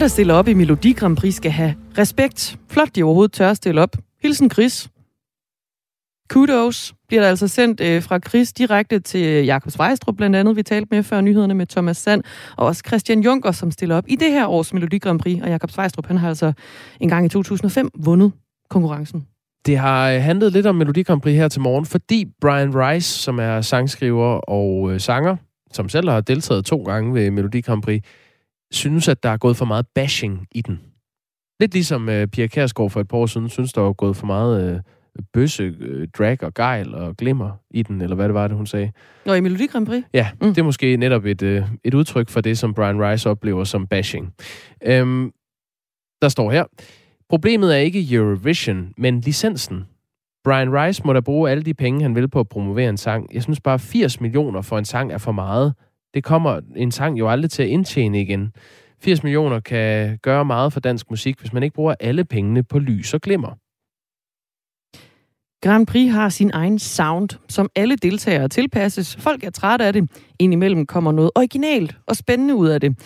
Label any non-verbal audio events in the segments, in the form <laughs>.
Der stiller op i Melodi Grand Prix, skal have respekt. Flot, de overhovedet tør at stille op. Hilsen Chris. Kudos bliver der altså sendt øh, fra Chris direkte til øh, Jakob Svejstrup, blandt andet. Vi talte med før nyhederne med Thomas Sand, og også Christian Juncker, som stiller op i det her års Melodi Grand Prix. Og Jakob Svejstrup, han har altså en gang i 2005 vundet konkurrencen. Det har øh, handlet lidt om Melodi Grand Prix her til morgen, fordi Brian Rice, som er sangskriver og øh, sanger, som selv har deltaget to gange ved Melodi Grand Prix, synes, at der er gået for meget bashing i den. Lidt ligesom uh, Pia Kærsgaard for et par år siden, synes, der er gået for meget uh, bøsse, uh, drag og gejl og glimmer i den, eller hvad det var, det hun sagde. Nå, i Melodi Grand Prix? Ja, mm. det er måske netop et, uh, et udtryk for det, som Brian Rice oplever som bashing. Um, der står her, problemet er ikke Eurovision, men licensen. Brian Rice må da bruge alle de penge, han vil på at promovere en sang. Jeg synes bare, 80 millioner for en sang er for meget. Det kommer en sang jo aldrig til at indtjene igen. 80 millioner kan gøre meget for dansk musik, hvis man ikke bruger alle pengene på lys og glimmer. Grand Prix har sin egen sound, som alle deltagere tilpasses. Folk er trætte af det. Indimellem kommer noget originalt og spændende ud af det.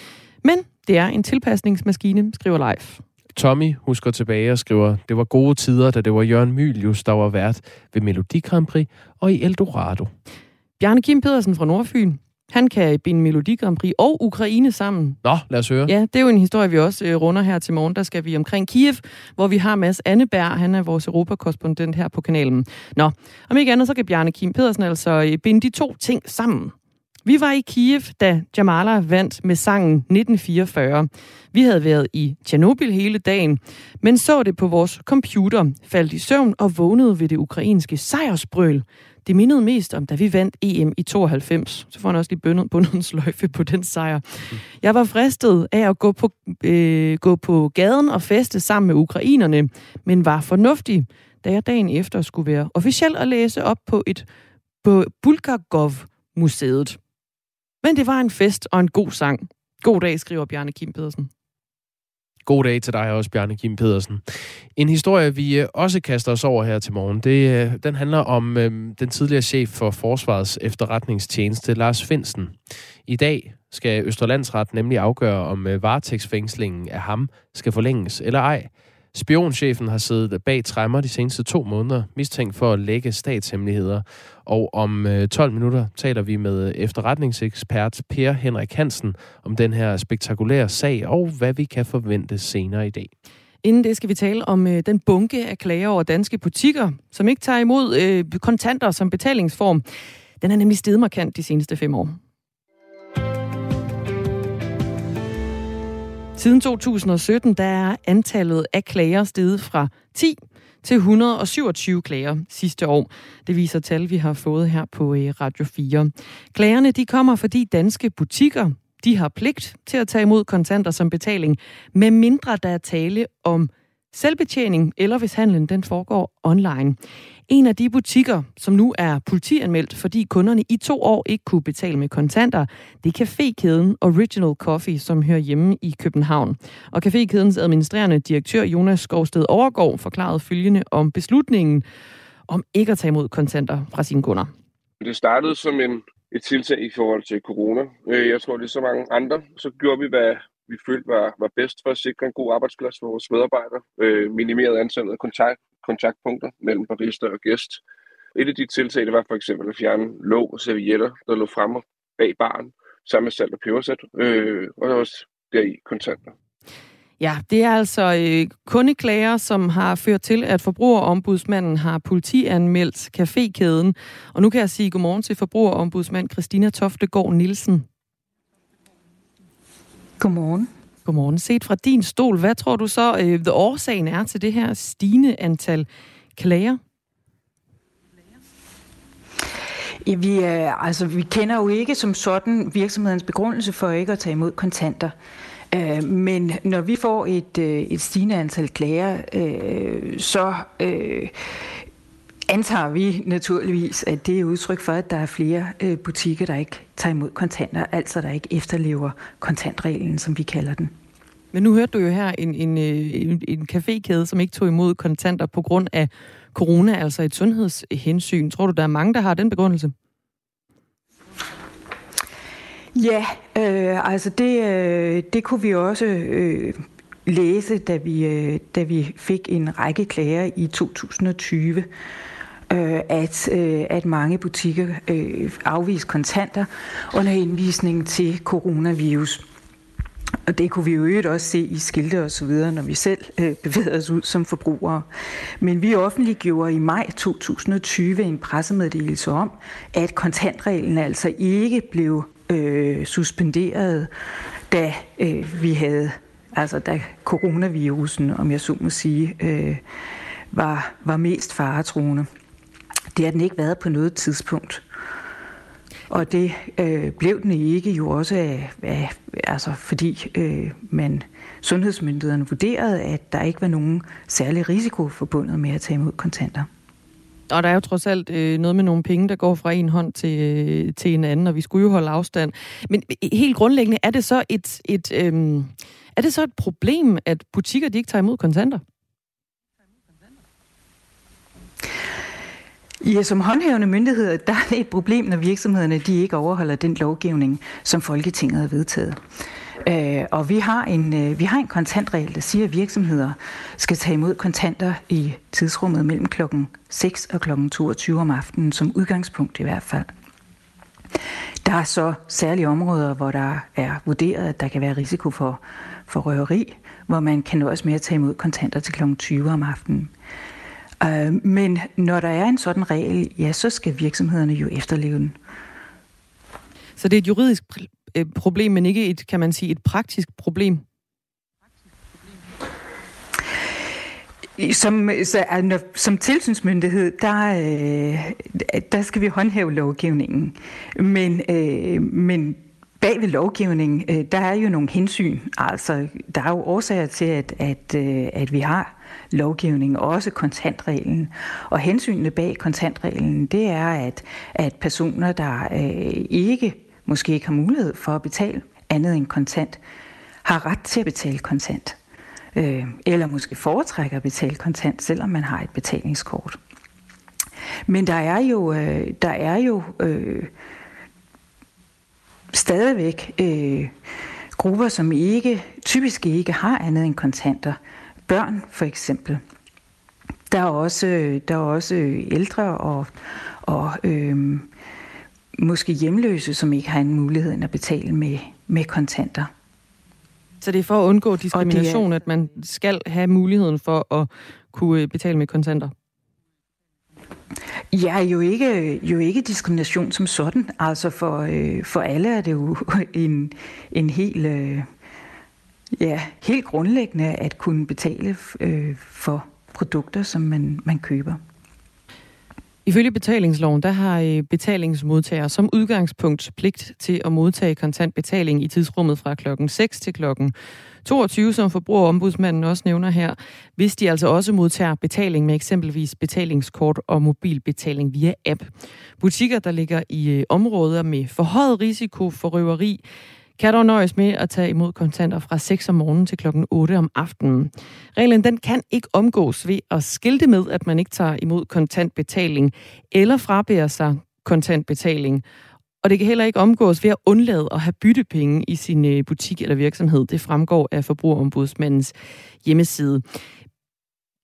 Men det er en tilpasningsmaskine, skriver Live. Tommy husker tilbage og skriver, det var gode tider, da det var Jørgen Mylius, der var vært ved Melodi Grand Prix og i Eldorado. Bjarne Kim Pedersen fra Nordfyn han kan binde Melodi Grand Prix og Ukraine sammen. Nå, lad os høre. Ja, det er jo en historie, vi også øh, runder her til morgen. Der skal vi omkring Kiev, hvor vi har Mads Anneberg. Han er vores europakorrespondent her på kanalen. Nå, om ikke andet, så kan Bjarne Kim Pedersen altså øh, binde de to ting sammen. Vi var i Kiev, da Jamala vandt med sangen 1944. Vi havde været i Tjernobyl hele dagen, men så det på vores computer, faldt i søvn og vågnede ved det ukrainske sejrsbrøl. Det mindede mest om, da vi vandt EM i 92. Så får han også lige bundet, bundet en sløjfe på den sejr. Jeg var fristet af at gå på, øh, gå på gaden og feste sammen med ukrainerne, men var fornuftig, da jeg dagen efter skulle være officiel og læse op på et på Bulgakov-museet. Men det var en fest og en god sang. God dag, skriver Bjarne Kim Pedersen. God dag til dig også, Bjarne Kim Pedersen. En historie, vi øh, også kaster os over her til morgen, det, øh, den handler om øh, den tidligere chef for Forsvarets efterretningstjeneste, Lars Finsen. I dag skal Østerlandsret nemlig afgøre, om øh, varetægtsfængslingen af ham skal forlænges eller ej. Spionchefen har siddet bag træmmer de seneste to måneder, mistænkt for at lægge statshemmeligheder. Og om øh, 12 minutter taler vi med efterretningsekspert Per Henrik Hansen om den her spektakulære sag og hvad vi kan forvente senere i dag. Inden det skal vi tale om øh, den bunke af klager over danske butikker, som ikke tager imod øh, kontanter som betalingsform. Den er nemlig steget markant de seneste fem år. Siden 2017 der er antallet af klager steget fra 10 til 127 klager sidste år. Det viser tal, vi har fået her på øh, Radio 4. Klagerne de kommer, fordi danske butikker de har pligt til at tage imod kontanter som betaling, med mindre der er tale om selvbetjening, eller hvis handlen den foregår online. En af de butikker, som nu er politianmeldt, fordi kunderne i to år ikke kunne betale med kontanter, det er cafékæden Original Coffee, som hører hjemme i København. Og cafékædens administrerende direktør Jonas Skovsted Overgaard forklarede følgende om beslutningen om ikke at tage imod kontanter fra sine kunder. Det startede som en, et tiltag i forhold til corona. Øh, jeg tror, det er så mange andre. Så gjorde vi, hvad vi følte var, var bedst for at sikre en god arbejdsplads for vores medarbejdere. Øh, minimeret antallet af kontakt, kontaktpunkter mellem barista og gæst. Et af de tiltag, det var for eksempel at fjerne låg og servietter, der lå fremme bag baren, sammen med salt og pebersæt, øh, og også deri kontanter. Ja, det er altså øh, kundeklager, som har ført til, at forbrugerombudsmanden har politianmeldt cafékæden. Og nu kan jeg sige godmorgen til forbrugerombudsmand Christina Toftegård Nielsen. Godmorgen. Godmorgen. Set fra din stol, hvad tror du så, øh, årsagen er til det her stigende antal klager? Ja, vi, er, altså, vi kender jo ikke som sådan virksomhedens begrundelse for ikke at tage imod kontanter. Øh, men når vi får et, øh, et stigende antal klager, øh, så øh, antager vi naturligvis, at det er udtryk for, at der er flere øh, butikker, der ikke tager imod kontanter, altså der ikke efterlever kontantreglen, som vi kalder den. Men nu hørte du jo her en, en, øh, en, en cafékæde, som ikke tog imod kontanter på grund af corona, altså et sundhedshensyn. Tror du, der er mange, der har den begrundelse? Ja, øh, altså det, øh, det kunne vi også øh, læse, da vi, øh, da vi fik en række klager i 2020 øh, at, øh, at mange butikker øh, afviste kontanter under henvisning til coronavirus. Og det kunne vi jo øvrigt også se i skilte og så videre, når vi selv øh, bevægede os ud som forbrugere. Men vi offentliggjorde i maj 2020 en pressemeddelelse om, at kontantreglen altså ikke blev øh, suspenderet, da øh, vi havde, altså da coronavirusen, om jeg så må sige, øh, var, var mest faretruende. Det har den ikke været på noget tidspunkt. Og det øh, blev den ikke jo også af, af altså fordi øh, man sundhedsmyndighederne vurderede, at der ikke var nogen særlig risiko forbundet med at tage imod kontanter. Og der er jo trods alt øh, noget med nogle penge, der går fra en hånd til, øh, til en anden, og vi skulle jo holde afstand. Men helt grundlæggende, er det så et, et, øh, er det så et problem, at butikker de ikke tager imod kontanter? Ja, som håndhævende myndigheder, der er det et problem, når virksomhederne de ikke overholder den lovgivning, som Folketinget har vedtaget. Øh, og vi har, en, øh, vi har en kontantregel, der siger, at virksomheder skal tage imod kontanter i tidsrummet mellem klokken 6 og klokken 22 om aftenen, som udgangspunkt i hvert fald. Der er så særlige områder, hvor der er vurderet, at der kan være risiko for, for røveri, hvor man kan nøjes med at tage imod kontanter til kl. 20 om aftenen. Øh, men når der er en sådan regel, ja, så skal virksomhederne jo efterleve den. Så det er et juridisk øh, problem, men ikke et, kan man sige, et praktisk problem? Som, så, når, som tilsynsmyndighed, der, øh, der skal vi håndhæve lovgivningen. Men, øh, men bag ved lovgivningen, øh, der er jo nogle hensyn. Altså, der er jo årsager til, at, at, øh, at vi har lovgivning, også kontantreglen. Og hensynene bag kontantreglen, det er, at, at personer, der øh, ikke måske ikke har mulighed for at betale andet end kontant, har ret til at betale kontant. Øh, eller måske foretrækker at betale kontant, selvom man har et betalingskort. Men der er jo, øh, der er jo øh, stadigvæk øh, grupper, som ikke typisk ikke har andet end kontanter. Børn for eksempel. Der er også, der er også ældre og, og øh, måske hjemløse, som ikke har en mulighed at betale med, med kontanter. Så det er for at undgå diskrimination, er... at man skal have muligheden for at kunne øh, betale med kontanter? Ja, jo ikke, jo ikke diskrimination som sådan. Altså for, øh, for alle er det jo <laughs> en, en helt, øh, ja, helt grundlæggende at kunne betale øh, for produkter, som man, man køber. Ifølge betalingsloven, der har øh, betalingsmodtagere som udgangspunkt pligt til at modtage kontant betaling i tidsrummet fra klokken 6 til klokken 22, som forbrugerombudsmanden også nævner her, hvis de altså også modtager betaling med eksempelvis betalingskort og mobilbetaling via app. Butikker, der ligger i øh, områder med forhøjet risiko for røveri, kan dog nøjes med at tage imod kontanter fra 6 om morgenen til klokken 8 om aftenen. Reglen den kan ikke omgås ved at skilte med, at man ikke tager imod kontantbetaling eller frabærer sig kontantbetaling. Og det kan heller ikke omgås ved at undlade at have byttepenge i sin øh, butik eller virksomhed. Det fremgår af Forbrugerombudsmandens hjemmeside.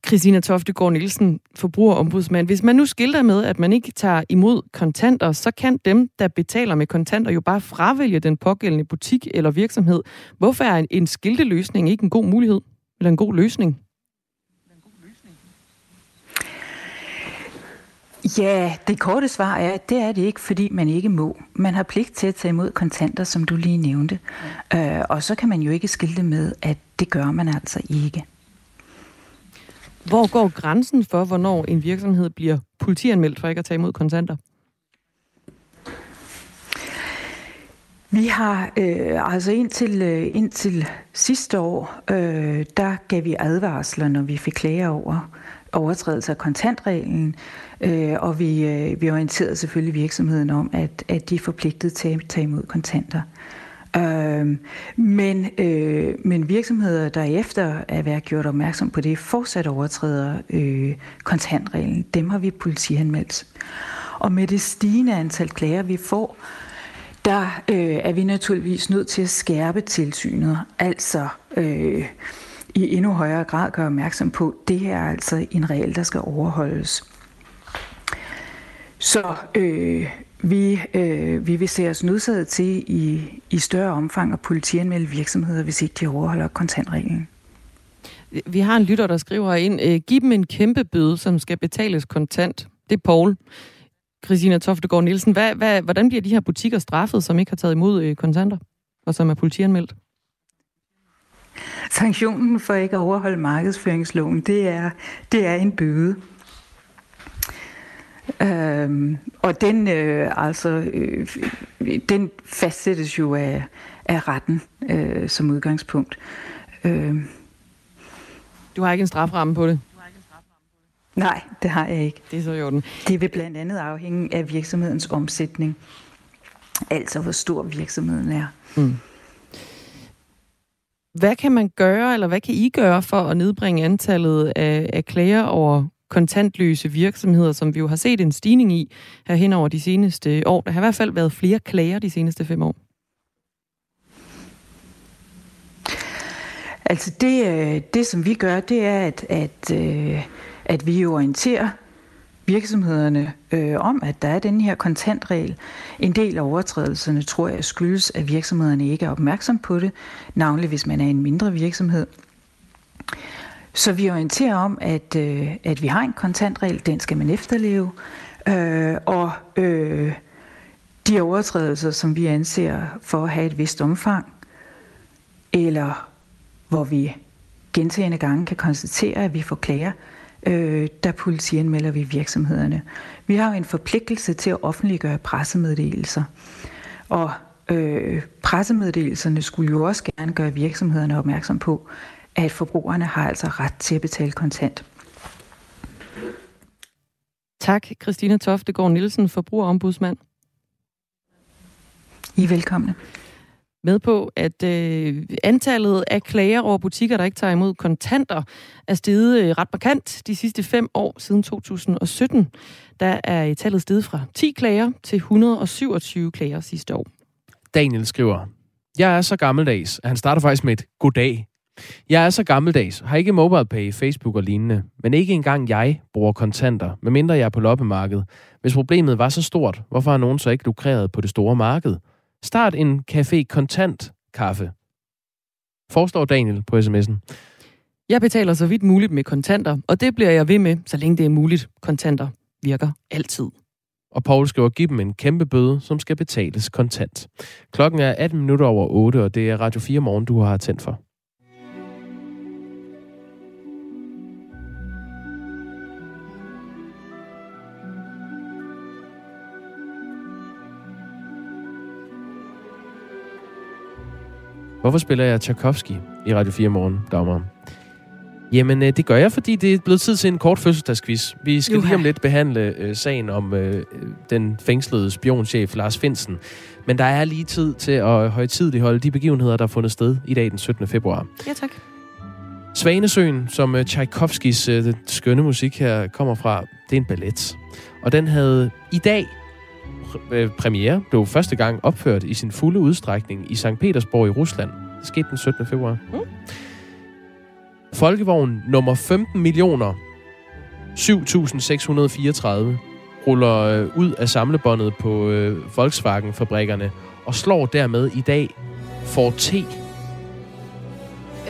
Christina Toftegård Nielsen, forbrugerombudsmand. Hvis man nu skilter med, at man ikke tager imod kontanter, så kan dem, der betaler med kontanter, jo bare fravælge den pågældende butik eller virksomhed. Hvorfor er en skilteløsning ikke en god mulighed eller en god løsning? Ja, det korte svar er, at det er det ikke, fordi man ikke må. Man har pligt til at tage imod kontanter, som du lige nævnte. Øh, og så kan man jo ikke skilte med, at det gør man altså ikke. Hvor går grænsen for, hvornår en virksomhed bliver politianmeldt for ikke at tage imod kontanter? Vi har øh, altså indtil, øh, indtil sidste år, øh, der gav vi advarsler, når vi fik klager over overtrædelse af kontantreglen, øh, og vi, øh, vi orienterede selvfølgelig virksomheden om, at, at de er forpligtet til at tage imod kontanter. Øh, men, øh, men virksomheder, der efter at være gjort opmærksom på det, fortsat overtræder øh, kontantreglen, dem har vi politianmeldt. Og med det stigende antal klager, vi får, der øh, er vi naturligvis nødt til at skærpe tilsynet, altså øh, i endnu højere grad gøre opmærksom på, at det her er altså en regel, der skal overholdes. Så øh, vi, øh, vi vil se os nødsaget til i, i større omfang at politianmelde virksomheder, hvis ikke de overholder kontantreglen. Vi har en lytter, der skriver ind, øh, giv dem en kæmpe bøde, som skal betales kontant. Det er Paul. Christina Toftegård Nielsen, hvad, hvad, hvordan bliver de her butikker straffet, som ikke har taget imod øh, kontanter, og som er politianmeldt? Sanktionen for ikke at overholde markedsføringsloven, det er, det er en bøde. Øhm, og den, øh, altså, øh, den fastsættes jo af, af retten øh, som udgangspunkt. Øh. Du har ikke en straframme på det? Nej, det har jeg ikke. Det er så i orden. Det vil blandt andet afhænge af virksomhedens omsætning. Altså, hvor stor virksomheden er. Mm. Hvad kan man gøre, eller hvad kan I gøre for at nedbringe antallet af, af klager over kontantløse virksomheder, som vi jo har set en stigning i her hen over de seneste år. Der har i hvert fald været flere klager de seneste fem år. Altså det, øh, det som vi gør, det er, at, at, øh, at vi orienterer virksomhederne øh, om, at der er den her kontantregel. En del af overtrædelserne tror jeg skyldes, at virksomhederne ikke er opmærksom på det, navnlig hvis man er en mindre virksomhed. Så vi orienterer om, at, øh, at vi har en kontantregel, den skal man efterleve, øh, og øh, de overtrædelser, som vi anser for at have et vist omfang, eller hvor vi gentagende gange kan konstatere, at vi får klager, øh, der politianmelder vi virksomhederne. Vi har jo en forpligtelse til at offentliggøre pressemeddelelser, og øh, pressemeddelelserne skulle jo også gerne gøre virksomhederne opmærksom på, at forbrugerne har altså ret til at betale kontant. Tak, Christina Toftegård Nielsen, forbrugerombudsmand. I er velkomne. Med på, at øh, antallet af klager over butikker, der ikke tager imod kontanter, er steget øh, ret markant de sidste fem år siden 2017. Der er tallet steget fra 10 klager til 127 klager sidste år. Daniel skriver, jeg er så gammeldags, at han starter faktisk med et goddag jeg er så gammeldags, har ikke MobilePay, Facebook og lignende, men ikke engang jeg bruger kontanter, medmindre jeg er på loppemarked. Hvis problemet var så stort, hvorfor har nogen så ikke lukreret på det store marked? Start en café kontant kaffe. Forstår Daniel på sms'en. Jeg betaler så vidt muligt med kontanter, og det bliver jeg ved med, så længe det er muligt. Kontanter virker altid. Og Paul skriver, give dem en kæmpe bøde, som skal betales kontant. Klokken er 18 minutter over 8, og det er Radio 4 morgen, du har tændt for. Hvorfor spiller jeg Tchaikovsky i Radio 4 morgen, Dagmar? Jamen, øh, det gør jeg, fordi det er blevet tid til en kort fødselsdagsquiz. Vi skal Juha. lige om lidt behandle øh, sagen om øh, den fængslede spionchef Lars Finsen. Men der er lige tid til at højtidligt holde de begivenheder, der er fundet sted i dag den 17. februar. Ja, tak. Svanesøen, som øh, Tchaikovskis øh, skønne musik her kommer fra, det er en ballet. Og den havde i dag premiere, blev første gang opført i sin fulde udstrækning i St. Petersborg i Rusland. Det skete den 17. februar. Mm. Folkevogn nummer 15 millioner 7.634 ruller øh, ud af samlebåndet på øh, Volkswagen-fabrikkerne og slår dermed i dag for T.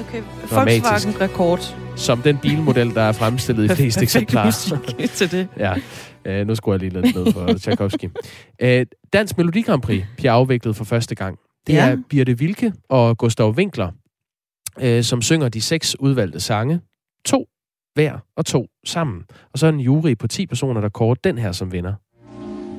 Okay, Volkswagen-rekord. Som den bilmodel, der er fremstillet i flest eksemplarer. til det. ja. Uh, nu skulle jeg lige lidt ned for <laughs> Tchaikovsky. Uh, Dansk Melodi Grand Prix bliver afviklet for første gang. Det ja. er Birte Vilke og Gustav Winkler, uh, som synger de seks udvalgte sange. To hver og to sammen. Og så er en jury på 10 personer, der kort den her som vinder.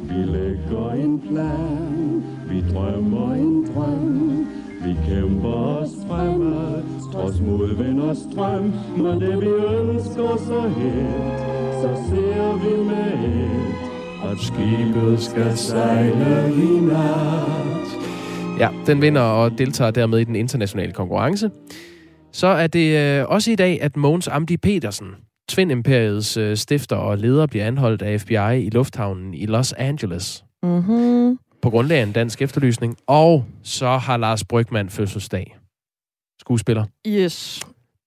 Vi lægger en plan, vi drømmer en drøm, vi kæmper os fremad, trods modvind og strøm, men det vi ønsker så helt, så ser vi med et, at skibet skal sejle i nat. Ja, den vinder og deltager dermed i den internationale konkurrence. Så er det øh, også i dag, at Mogens Amdi Petersen, Twin Imperiets øh, stifter og leder, bliver anholdt af FBI i lufthavnen i Los Angeles. Mm-hmm. på grundlag af en dansk efterlysning. Og så har Lars Brygman fødselsdag. Skuespiller. Yes.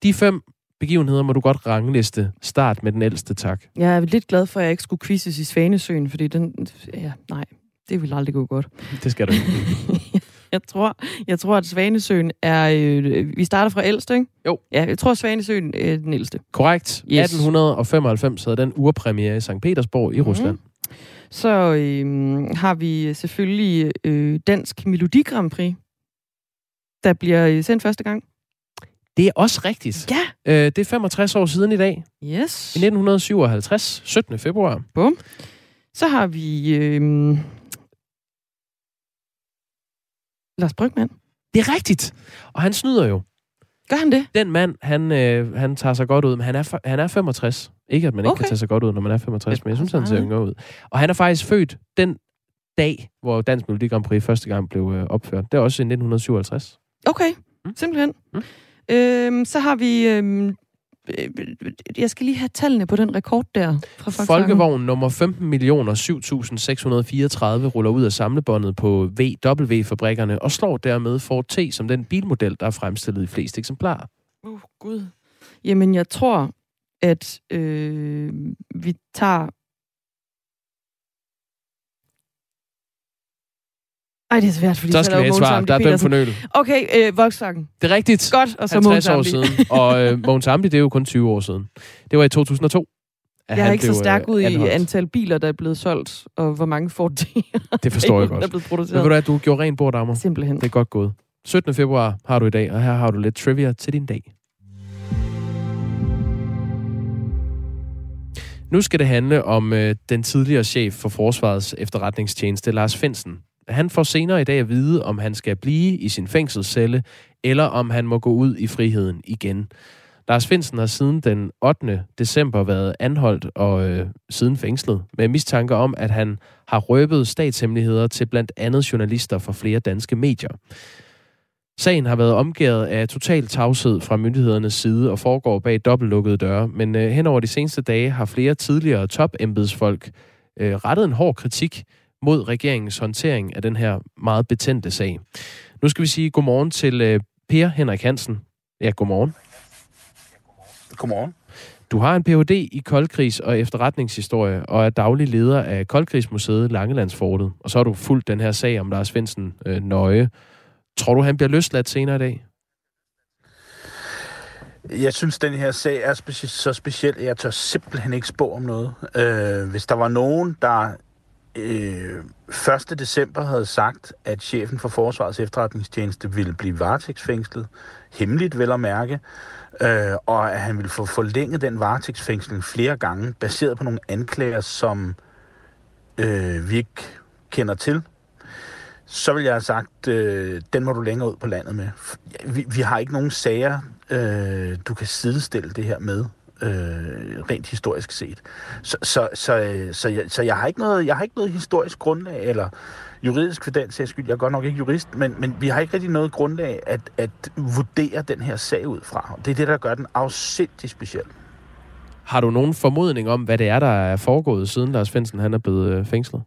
De fem begivenheder må du godt rangliste. Start med den ældste, tak. Jeg er lidt glad for, at jeg ikke skulle quizzes i Svanesøen, fordi den... Ja, nej, det vil aldrig gå godt. Det skal du ikke. <laughs> jeg, tror, jeg tror, at Svanesøen er... Øh, vi starter fra ældst, ikke? Jo. Ja, jeg tror, at Svanesøen er den ældste. Korrekt. Yes. 1895 havde den urpremiere i St. Petersborg i Mhm. Rusland. Så øh, har vi selvfølgelig øh, Dansk Melodi Grand Prix, der bliver øh, sendt første gang. Det er også rigtigt. Ja. Øh, det er 65 år siden i dag. Yes. I 1957, 17. februar. Bum. Så har vi øh, Lars Brygman. Det er rigtigt. Og han snyder jo. Gør han det? Den mand, han, øh, han tager sig godt ud, men han er, han er 65. Ikke, at man ikke Okay. kan tage sig godt ud, når man er 65, men jeg synes, han ser yngre ud. Og han er faktisk født den dag, hvor Dansk Melodi Grand Prix første gang blev øh, opført. Det er også i 1957. Okay, Mm. simpelthen. Mm. Øhm, så har vi... Øhm, øh, jeg skal lige have tallene på den rekord der fra Volkswagen. Folkevogn nummer 15 millioner 7.634 ruller ud af samlebåndet på VW-fabrikkerne og slår dermed Ford T som den bilmodel, der er fremstillet i flest eksemplarer. Oh, Gud. Jamen, jeg tror, at øh, vi tager... Ej, det er svært, fordi Så skal vi have svar. Der er dømt for nøl. Okay, øh, Volkswagen. Det er rigtigt. Godt, og så 50 Mogens år siden. Og øh, <laughs> Mogens Ambi, det er jo kun 20 år siden. Det var i 2002. at Jeg er ikke så stærk øh, ud i anholdt. antal biler, der er blevet solgt, og hvor mange Ford T <laughs> Det forstår jeg der er godt. blevet Men ved produceret. du hvad, du gjorde rent bord, damer. Simpelthen. Det er godt gået. 17. februar har du i dag, og her har du lidt trivia til din dag. Nu skal det handle om øh, den tidligere chef for Forsvarets efterretningstjeneste, Lars Finsen. Han får senere i dag at vide, om han skal blive i sin fængselscelle, eller om han må gå ud i friheden igen. Lars Finsen har siden den 8. december været anholdt og øh, siden fængslet med mistanke om, at han har røbet statshemmeligheder til blandt andet journalister fra flere danske medier. Sagen har været omgået af total tavshed fra myndighedernes side og foregår bag dobbeltlukkede døre, men øh, hen over de seneste dage har flere tidligere topembedsfolk øh, rettet en hård kritik mod regeringens håndtering af den her meget betændte sag. Nu skal vi sige godmorgen til øh, Per Henrik Hansen. Ja, godmorgen. Godmorgen. Du har en Ph.D. i koldkrigs- og efterretningshistorie, og er daglig leder af Koldkrigsmuseet Langelandsfortet. Og så har du fulgt den her sag om Lars Finsen øh, nøje. Tror du, han bliver løsladt senere i dag? Jeg synes, den her sag er speci- så speciel, at jeg tør simpelthen ikke spå om noget. Øh, hvis der var nogen, der øh, 1. december havde sagt, at chefen for Forsvarets efterretningstjeneste ville blive varetægtsfængslet, hemmeligt vel at mærke, øh, og at han ville få forlænget den varetægtsfængsling flere gange, baseret på nogle anklager, som øh, vi ikke kender til, så vil jeg have sagt, øh, den må du længere ud på landet med. Vi, vi har ikke nogen sager, øh, du kan sidestille det her med, øh, rent historisk set. Så, så, så, øh, så, jeg, så jeg, har ikke noget, jeg har ikke noget historisk grundlag, eller juridisk for den sags skyld. Jeg er godt nok ikke jurist, men, men vi har ikke rigtig noget grundlag at, at vurdere den her sag ud fra. Det er det, der gør den afsindig speciel. Har du nogen formodning om, hvad det er, der er foregået, siden Lars Finsen han er blevet øh, fængslet?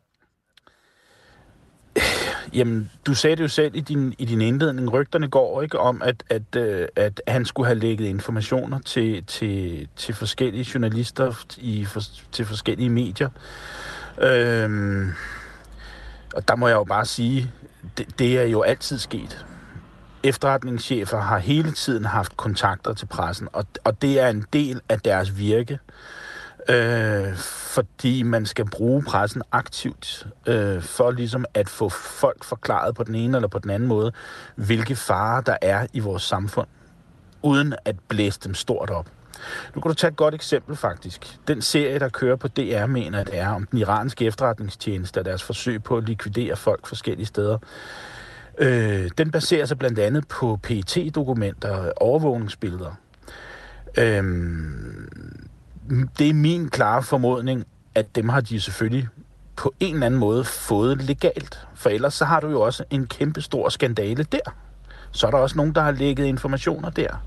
Jamen, du sagde det jo selv i din, i din indledning. Rygterne går ikke om, at, at, øh, at han skulle have lægget informationer til, til, til forskellige journalister i, for, til forskellige medier. Øhm, og der må jeg jo bare sige, det, det er jo altid sket. Efterretningschefer har hele tiden haft kontakter til pressen, og, og det er en del af deres virke øh, øh, fordi man skal bruge pressen aktivt øh, for ligesom at få folk forklaret på den ene eller på den anden måde, hvilke farer der er i vores samfund, uden at blæse dem stort op. Nu kan du tage et godt eksempel faktisk. Den serie, der kører på DR, mener det er om den iranske efterretningstjeneste og deres forsøg på at likvidere folk forskellige steder. Øh, den baserer sig blandt andet på PET-dokumenter og overvågningsbilleder. Øh, det er min klare formodning, at dem har de selvfølgelig på en eller anden måde fået legalt. For ellers så har du jo også en kæmpe stor skandale der. Så er der også nogen, der har lægget informationer der.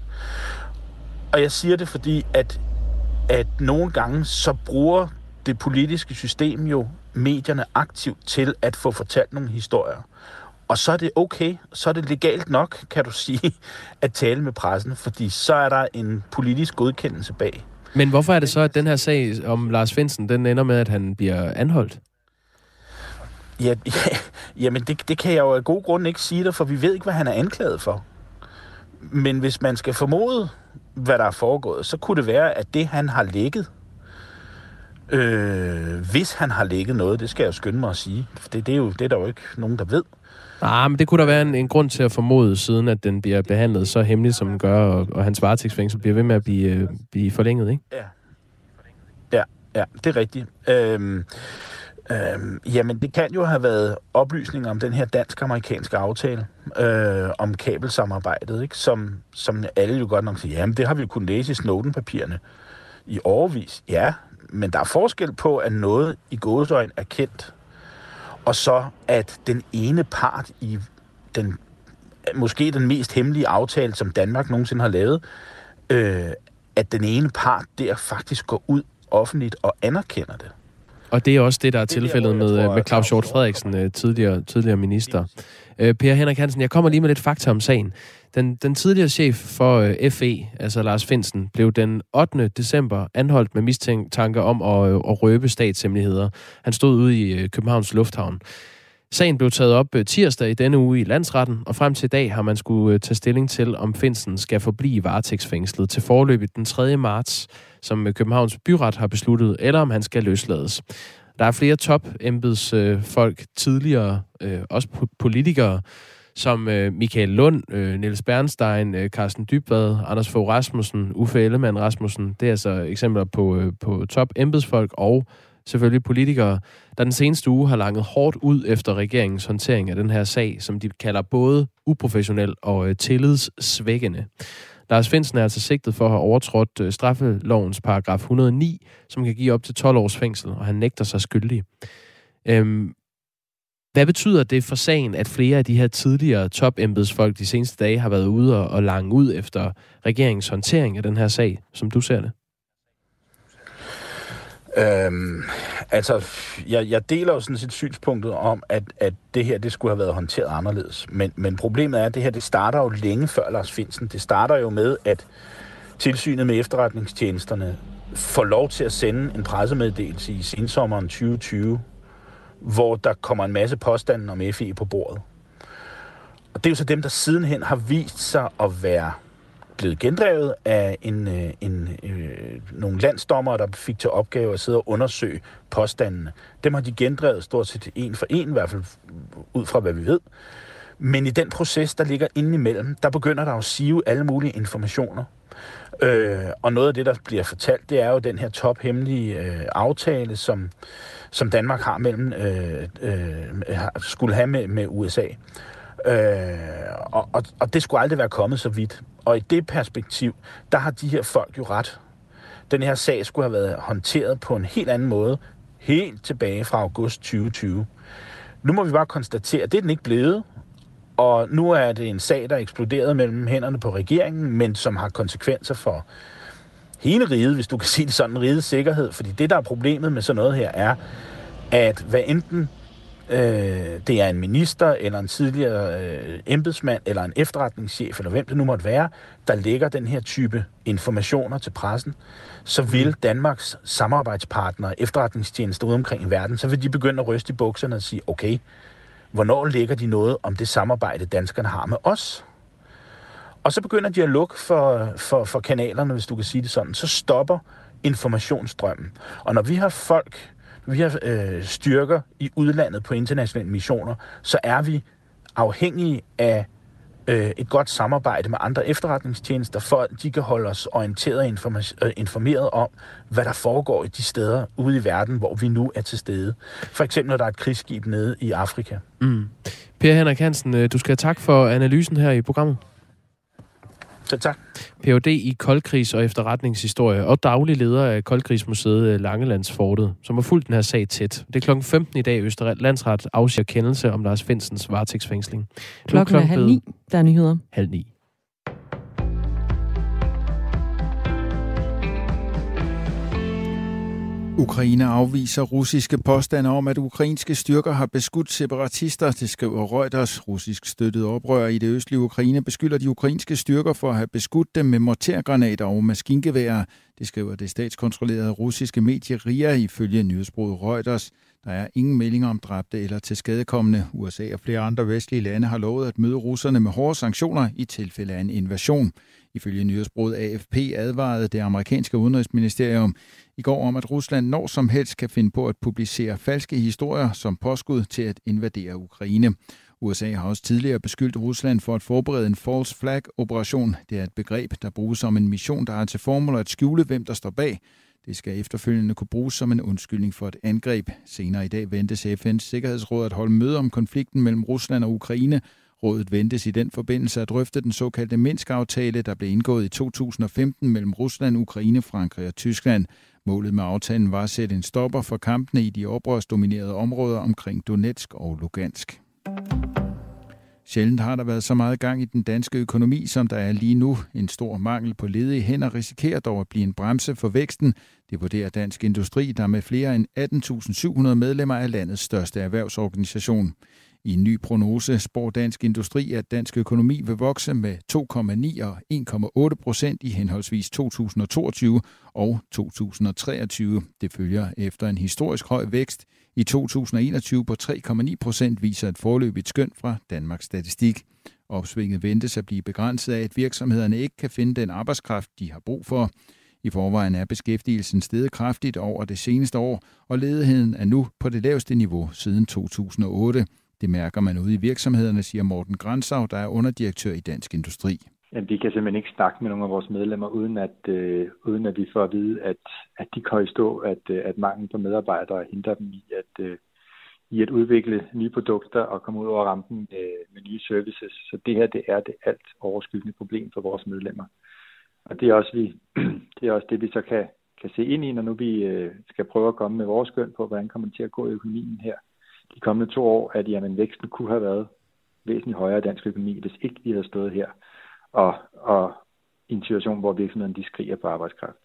Og jeg siger det, fordi at, at nogle gange så bruger det politiske system jo medierne aktivt til at få fortalt nogle historier. Og så er det okay, så er det legalt nok, kan du sige, at tale med pressen, fordi så er der en politisk godkendelse bag. Men hvorfor er det så, at den her sag om Lars Finsen, den ender med, at han bliver anholdt? Ja, ja, <laughs> jamen det, det kan jeg jo af god grund ikke sige dig, for vi ved ikke, hvad han er anklaget for. Men hvis man skal formode, hvad der er foregået, så kunne det være, at det, han har lægget, øh, hvis han har lægget noget, det skal jeg skynde mig at sige, for det, det, er jo det er der jo ikke nogen, der ved. Nej, men det kunne der være en, en grund til at formode, siden at den bliver behandlet så hemmeligt, som den gør, og, og hans varetægtsfængsel bliver ved med at blive, øh, blive forlænget, ikke? Ja. Ja, ja, det er rigtigt. Øhm, øhm, jamen, det kan jo have været oplysninger om den her dansk-amerikanske aftale øh, om kabelsamarbejdet, ikke? Som, som alle jo godt nok siger, jamen det har vi jo kunnet læse i Snowden-papirerne i overvis. Ja, men der er forskel på, at noget i gåsøjne er kendt, og så at den ene part i den måske den mest hemmelige aftale, som Danmark nogensinde har lavet, øh, at den ene part der faktisk går ud offentligt og anerkender det. Og det er også det, der er tilfældet med, tror, med Claus Hjort Frederiksen, øh, tidligere, tidligere minister. Øh, per Henrik Hansen, jeg kommer lige med lidt fakta om sagen. Den, den tidligere chef for øh, FE, altså Lars Finsen, blev den 8. december anholdt med mistanke om at, øh, at røbe statshemmeligheder. Han stod ude i øh, Københavns Lufthavn. Sagen blev taget op øh, tirsdag i denne uge i landsretten, og frem til i dag har man skulle øh, tage stilling til, om Finsen skal forblive varetægtsfængslet til forløbet den 3. marts, som øh, Københavns Byret har besluttet, eller om han skal løslades. Der er flere top embedsfolk, tidligere, også politikere, som øh, Michael Lund, øh, Niels Bernstein, øh, Carsten Dybvad, Anders Fogh Rasmussen, Uffe Ellemann Rasmussen. Det er altså eksempler på, øh, på top embedsfolk og selvfølgelig politikere, der den seneste uge har langet hårdt ud efter regeringens håndtering af den her sag, som de kalder både uprofessionel og øh, tillidssvækkende. Lars Finsen er altså sigtet for at have overtrådt øh, straffelovens paragraf 109, som kan give op til 12 års fængsel, og han nægter sig skyldig. Øhm, hvad betyder det for sagen, at flere af de her tidligere topembedsfolk de seneste dage har været ude og, og lange ud efter regeringens håndtering af den her sag, som du ser det? Øhm, altså, jeg, jeg deler jo sådan set synspunktet om, at, at det her, det skulle have været håndteret anderledes. Men, men problemet er, at det her, det starter jo længe før Lars Finsen. Det starter jo med, at tilsynet med efterretningstjenesterne får lov til at sende en pressemeddelelse i sensommeren 2020, hvor der kommer en masse påstande om FE på bordet. Og det er jo så dem, der sidenhen har vist sig at være blevet gendrevet af en, øh, en, øh, nogle landsdommer, der fik til opgave at sidde og undersøge påstandene. Dem har de gendrevet stort set en for en, i hvert fald ud fra hvad vi ved. Men i den proces, der ligger inde imellem, der begynder der at sive alle mulige informationer. Øh, og noget af det, der bliver fortalt, det er jo den her tophemmelige øh, aftale, som, som Danmark har mellem, øh, øh, skulle have med, med USA. Øh, og, og, og det skulle aldrig være kommet så vidt. Og i det perspektiv, der har de her folk jo ret. Den her sag skulle have været håndteret på en helt anden måde, helt tilbage fra august 2020. Nu må vi bare konstatere, at det er den ikke blevet. Og nu er det en sag, der er eksploderet mellem hænderne på regeringen, men som har konsekvenser for hele riget, hvis du kan sige det sådan, rigets sikkerhed. Fordi det, der er problemet med sådan noget her, er, at hvad enten øh, det er en minister, eller en tidligere øh, embedsmand, eller en efterretningschef, eller hvem det nu måtte være, der lægger den her type informationer til pressen, så vil mm. Danmarks samarbejdspartnere, efterretningstjenester ude omkring i verden, så vil de begynde at ryste i bukserne og sige, okay, hvornår lægger de noget om det samarbejde, danskerne har med os? Og så begynder de at lukke for, for, for kanalerne, hvis du kan sige det sådan. Så stopper informationsstrømmen. Og når vi har folk, vi har øh, styrker i udlandet på internationale missioner, så er vi afhængige af øh, et godt samarbejde med andre efterretningstjenester, for at de kan holde os orienteret og øh, informeret om, hvad der foregår i de steder ude i verden, hvor vi nu er til stede. For eksempel, når der er et krigsskib nede i Afrika. Mm. Per Henrik Hansen, øh, du skal have tak for analysen her i programmet. Så tak. Ph.D. i koldkrigs- og efterretningshistorie og daglig leder af Koldkrigsmuseet øh, Langelandsfortet, som har fulgt den her sag tæt. Det er klokken 15 i dag, Østre Landsret afsiger kendelse om Lars Finsens varetægtsfængsling. Klokken, klokken er halv ni. Der er nyheder. Halv ni. Ukraine afviser russiske påstande om, at ukrainske styrker har beskudt separatister, det skriver Reuters. Russisk støttet oprør i det østlige Ukraine beskylder de ukrainske styrker for at have beskudt dem med mortergranater og maskingeværer. Det skriver det statskontrollerede russiske medie RIA ifølge nyhedsbruget Reuters. Der er ingen meldinger om dræbte eller til skadekommende. USA og flere andre vestlige lande har lovet at møde russerne med hårde sanktioner i tilfælde af en invasion. Ifølge nyhedsbruget AFP advarede det amerikanske udenrigsministerium i går om, at Rusland når som helst kan finde på at publicere falske historier som påskud til at invadere Ukraine. USA har også tidligere beskyldt Rusland for at forberede en false flag-operation. Det er et begreb, der bruges som en mission, der har til formål at skjule, hvem der står bag. Det skal efterfølgende kunne bruges som en undskyldning for et angreb. Senere i dag ventes FN's Sikkerhedsråd at holde møde om konflikten mellem Rusland og Ukraine. Rådet ventes i den forbindelse at drøfte den såkaldte Minsk-aftale, der blev indgået i 2015 mellem Rusland, Ukraine, Frankrig og Tyskland. Målet med aftalen var at sætte en stopper for kampene i de oprørsdominerede områder omkring Donetsk og Lugansk. Sjældent har der været så meget gang i den danske økonomi, som der er lige nu. En stor mangel på ledige hænder risikerer dog at blive en bremse for væksten. Det vurderer Dansk Industri, der med flere end 18.700 medlemmer er landets største erhvervsorganisation. I en ny prognose spår Dansk Industri, at dansk økonomi vil vokse med 2,9 og 1,8 procent i henholdsvis 2022 og 2023. Det følger efter en historisk høj vækst i 2021 på 3,9 procent, viser et forløbigt skøn fra Danmarks Statistik. Opsvinget ventes at blive begrænset af, at virksomhederne ikke kan finde den arbejdskraft, de har brug for. I forvejen er beskæftigelsen steget kraftigt over det seneste år, og ledigheden er nu på det laveste niveau siden 2008. Det mærker man ude i virksomhederne, siger Morten Grænsau, der er underdirektør i Dansk Industri. Jamen, vi kan simpelthen ikke snakke med nogle af vores medlemmer, uden at, øh, uden at vi får at vide, at, at de kan i stå, at, øh, at mangel på medarbejdere hindrer dem i at, øh, i at udvikle nye produkter og komme ud over rampen med, med nye services. Så det her det er det alt overskyggende problem for vores medlemmer. Og det er også, vi, <clears throat> det, er også det, vi så kan, kan se ind i, når nu vi øh, skal prøve at komme med vores skøn på, hvordan kommer det til at gå i økonomien her de kommende to år, at jamen, væksten kunne have været væsentligt højere i dansk økonomi, hvis ikke vi havde stået her og, og i en situation, hvor virksomheden de skriger på arbejdskraft.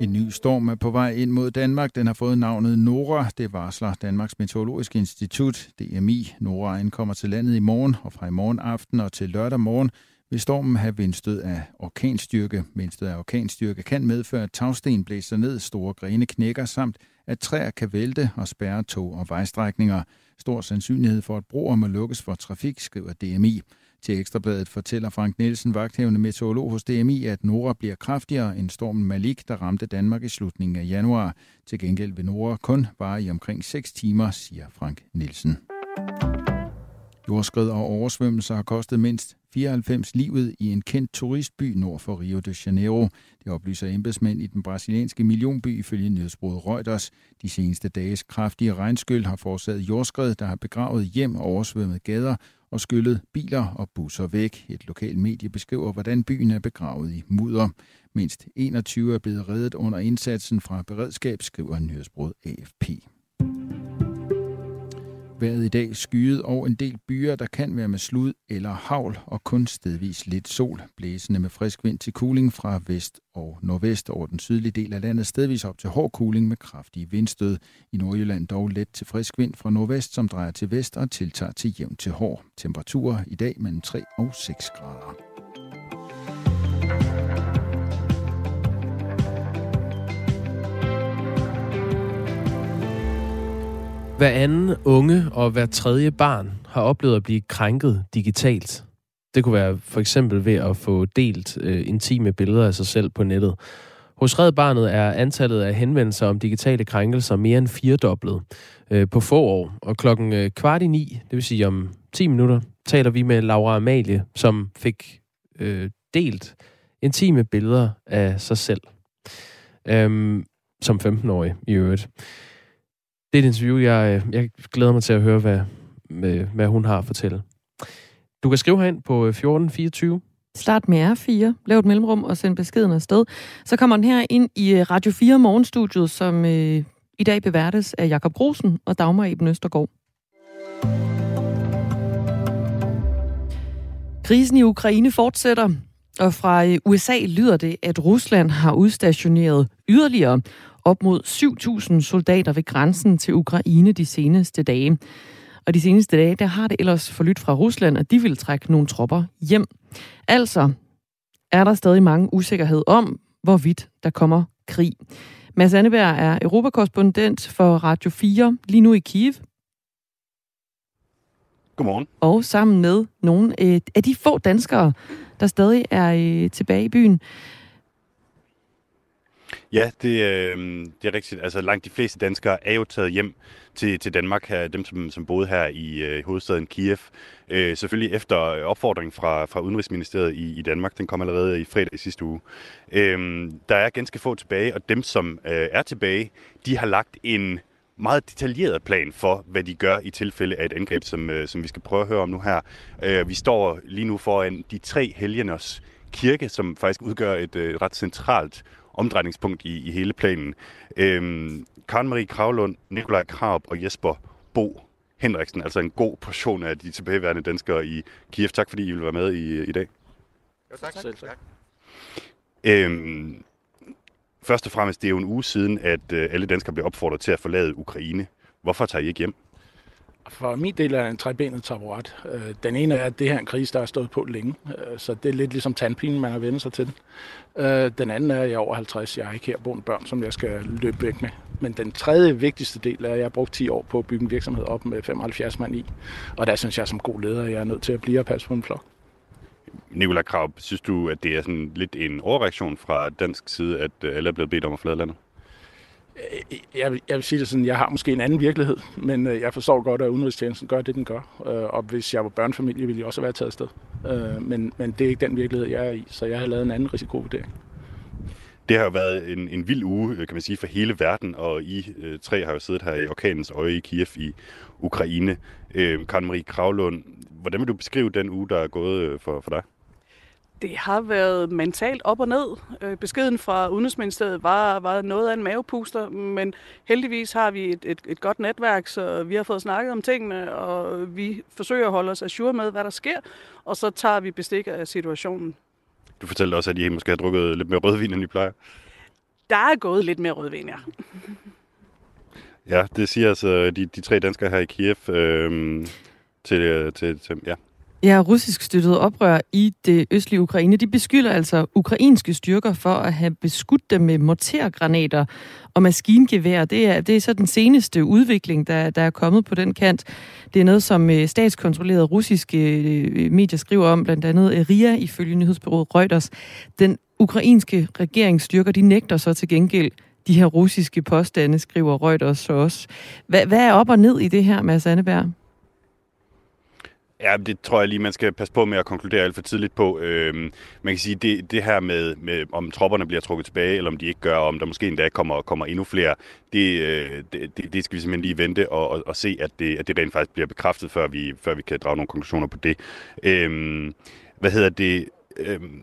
En ny storm er på vej ind mod Danmark. Den har fået navnet Nora. Det varsler Danmarks Meteorologiske Institut, DMI. Nora ankommer til landet i morgen, og fra i morgen aften og til lørdag morgen vil stormen have vindstød af orkanstyrke. Vindstød af orkanstyrke kan medføre, at tagsten blæser ned, store grene knækker, samt at træer kan vælte og spærre tog og vejstrækninger. Stor sandsynlighed for, at broer må lukkes for trafik, skriver DMI. Til Ekstrabladet fortæller Frank Nielsen, vagthævende meteorolog hos DMI, at Nora bliver kraftigere end stormen Malik, der ramte Danmark i slutningen af januar. Til gengæld vil Nora kun vare i omkring 6 timer, siger Frank Nielsen. Jordskred og oversvømmelser har kostet mindst 94 livet i en kendt turistby nord for Rio de Janeiro. Det oplyser embedsmænd i den brasilianske millionby ifølge nyhedsbruget Reuters. De seneste dages kraftige regnskyld har forårsaget jordskred, der har begravet hjem og oversvømmet gader og skyllet biler og busser væk. Et lokalt medie beskriver, hvordan byen er begravet i mudder. Mindst 21 er blevet reddet under indsatsen fra beredskab, skriver nyhedsbruget AFP. Vejret i dag skyet og en del byer, der kan være med slud eller havl og kun stedvis lidt sol. Blæsende med frisk vind til kuling fra vest og nordvest over den sydlige del af landet. Stedvis op til hård kuling med kraftige vindstød. I Nordjylland dog let til frisk vind fra nordvest, som drejer til vest og tiltager til jævn til hård. Temperaturer i dag mellem 3 og 6 grader. Hver anden unge og hver tredje barn har oplevet at blive krænket digitalt. Det kunne være for eksempel ved at få delt øh, intime billeder af sig selv på nettet. Hos Red Barnet er antallet af henvendelser om digitale krænkelser mere end firedoblet øh, på få år. Og klokken øh, kvart i ni, det vil sige om 10 minutter, taler vi med Laura Amalie, som fik øh, delt intime billeder af sig selv. Øhm, som 15-årig i øvrigt. Det er et interview, jeg, øh, jeg glæder mig til at høre, hvad, med, hvad hun har at fortælle. Du kan skrive herind på øh, 1424. Start med R4, lav et mellemrum og send beskeden afsted. Så kommer den her ind i øh, Radio 4 morgenstudiet, som øh, i dag beværtes af Jakob Grosen og Dagmar Eben Østergaard. Krisen i Ukraine fortsætter. Og fra USA lyder det, at Rusland har udstationeret yderligere op mod 7.000 soldater ved grænsen til Ukraine de seneste dage. Og de seneste dage, der har det ellers forlydt fra Rusland, at de vil trække nogle tropper hjem. Altså er der stadig mange usikkerhed om, hvorvidt der kommer krig. Mads Anneberg er europakorrespondent for Radio 4 lige nu i Kiev. Godmorgen. Og sammen med nogle af de få danskere, der stadig er øh, tilbage i byen. Ja, det, øh, det er rigtigt. Altså langt de fleste danskere er jo taget hjem til, til Danmark her, dem som, som boede her i øh, hovedstaden Kiev. Øh, selvfølgelig efter opfordring fra, fra Udenrigsministeriet i, i Danmark, den kom allerede i fredag i sidste uge. Øh, der er ganske få tilbage, og dem som øh, er tilbage, de har lagt en meget detaljeret plan for, hvad de gør i tilfælde af et angreb, som, øh, som vi skal prøve at høre om nu her. Øh, vi står lige nu foran de tre helgeners kirke, som faktisk udgør et øh, ret centralt omdrejningspunkt i, i hele planen. Øhm, Karen Marie Kravlund, Nikolaj Krab og Jesper Bo Henriksen, altså en god portion af de tilbageværende danskere i Kiev. Tak fordi I vil være med i, i dag. Jo, tak. Selv, tak. Øhm, først og fremmest, det er jo en uge siden, at øh, alle danskere blev opfordret til at forlade Ukraine. Hvorfor tager I ikke hjem? For min del er en trebenet taburet. Øh, den ene er, at det her er en krise, der har stået på længe, øh, så det er lidt ligesom tandpinen, man har vendt sig til. Øh, den anden er, at jeg er over 50, jeg har ikke herboende børn, som jeg skal løbe væk med. Men den tredje vigtigste del er, at jeg har brugt 10 år på at bygge en virksomhed op med 75 mand i. Og der synes jeg som god leder, at jeg er nødt til at blive og passe på en flok. Nikolaj Krav, synes du, at det er sådan lidt en overreaktion fra dansk side, at alle er blevet bedt om at forlade landet? Øh, jeg vil, jeg vil sige det sådan, jeg har måske en anden virkelighed, men øh, jeg forstår godt, at udenrigstjenesten gør det, den gør. Øh, og hvis jeg var børnefamilie, ville jeg også være taget afsted. Men, men det er ikke den virkelighed, jeg er i, så jeg har lavet en anden risikovurdering. Det har jo været en, en vild uge, kan man sige, for hele verden, og I øh, tre har jo siddet her i orkanens øje i Kiev i Ukraine. Øh, Karen Marie Kravlund, hvordan vil du beskrive den uge, der er gået for, for dig? Det har været mentalt op og ned. Øh, beskeden fra Udenrigsministeriet var, var noget af en mavepuster, men heldigvis har vi et, et, et godt netværk, så vi har fået snakket om tingene, og vi forsøger at holde os assure med, hvad der sker, og så tager vi bestik af situationen. Du fortalte også, at I måske har drukket lidt mere rødvin, end I plejer. Der er gået lidt mere rødvin, ja. Ja, det siger altså de, de tre danskere her i Kiev øh, til, til, til, ja, Ja, russisk støttede oprør i det østlige Ukraine, de beskylder altså ukrainske styrker for at have beskudt dem med mortergranater og maskingevær. Det er, det er så den seneste udvikling, der, der er kommet på den kant. Det er noget, som øh, statskontrollerede russiske øh, øh, medier skriver om, blandt andet RIA ifølge nyhedsbyrået Reuters. Den ukrainske regeringsstyrker, de nægter så til gengæld de her russiske påstande, skriver Reuters så også. Hvad, hvad er op og ned i det her, Mads Anneberg? Ja, det tror jeg lige, man skal passe på med at konkludere alt for tidligt på. Øhm, man kan sige, det, det her med, med, om tropperne bliver trukket tilbage, eller om de ikke gør, om der måske endda kommer, kommer endnu flere, det, øh, det, det skal vi simpelthen lige vente og, og, og se, at det, at det rent faktisk bliver bekræftet, før vi, før vi kan drage nogle konklusioner på det. Øhm, hvad hedder det? Øhm,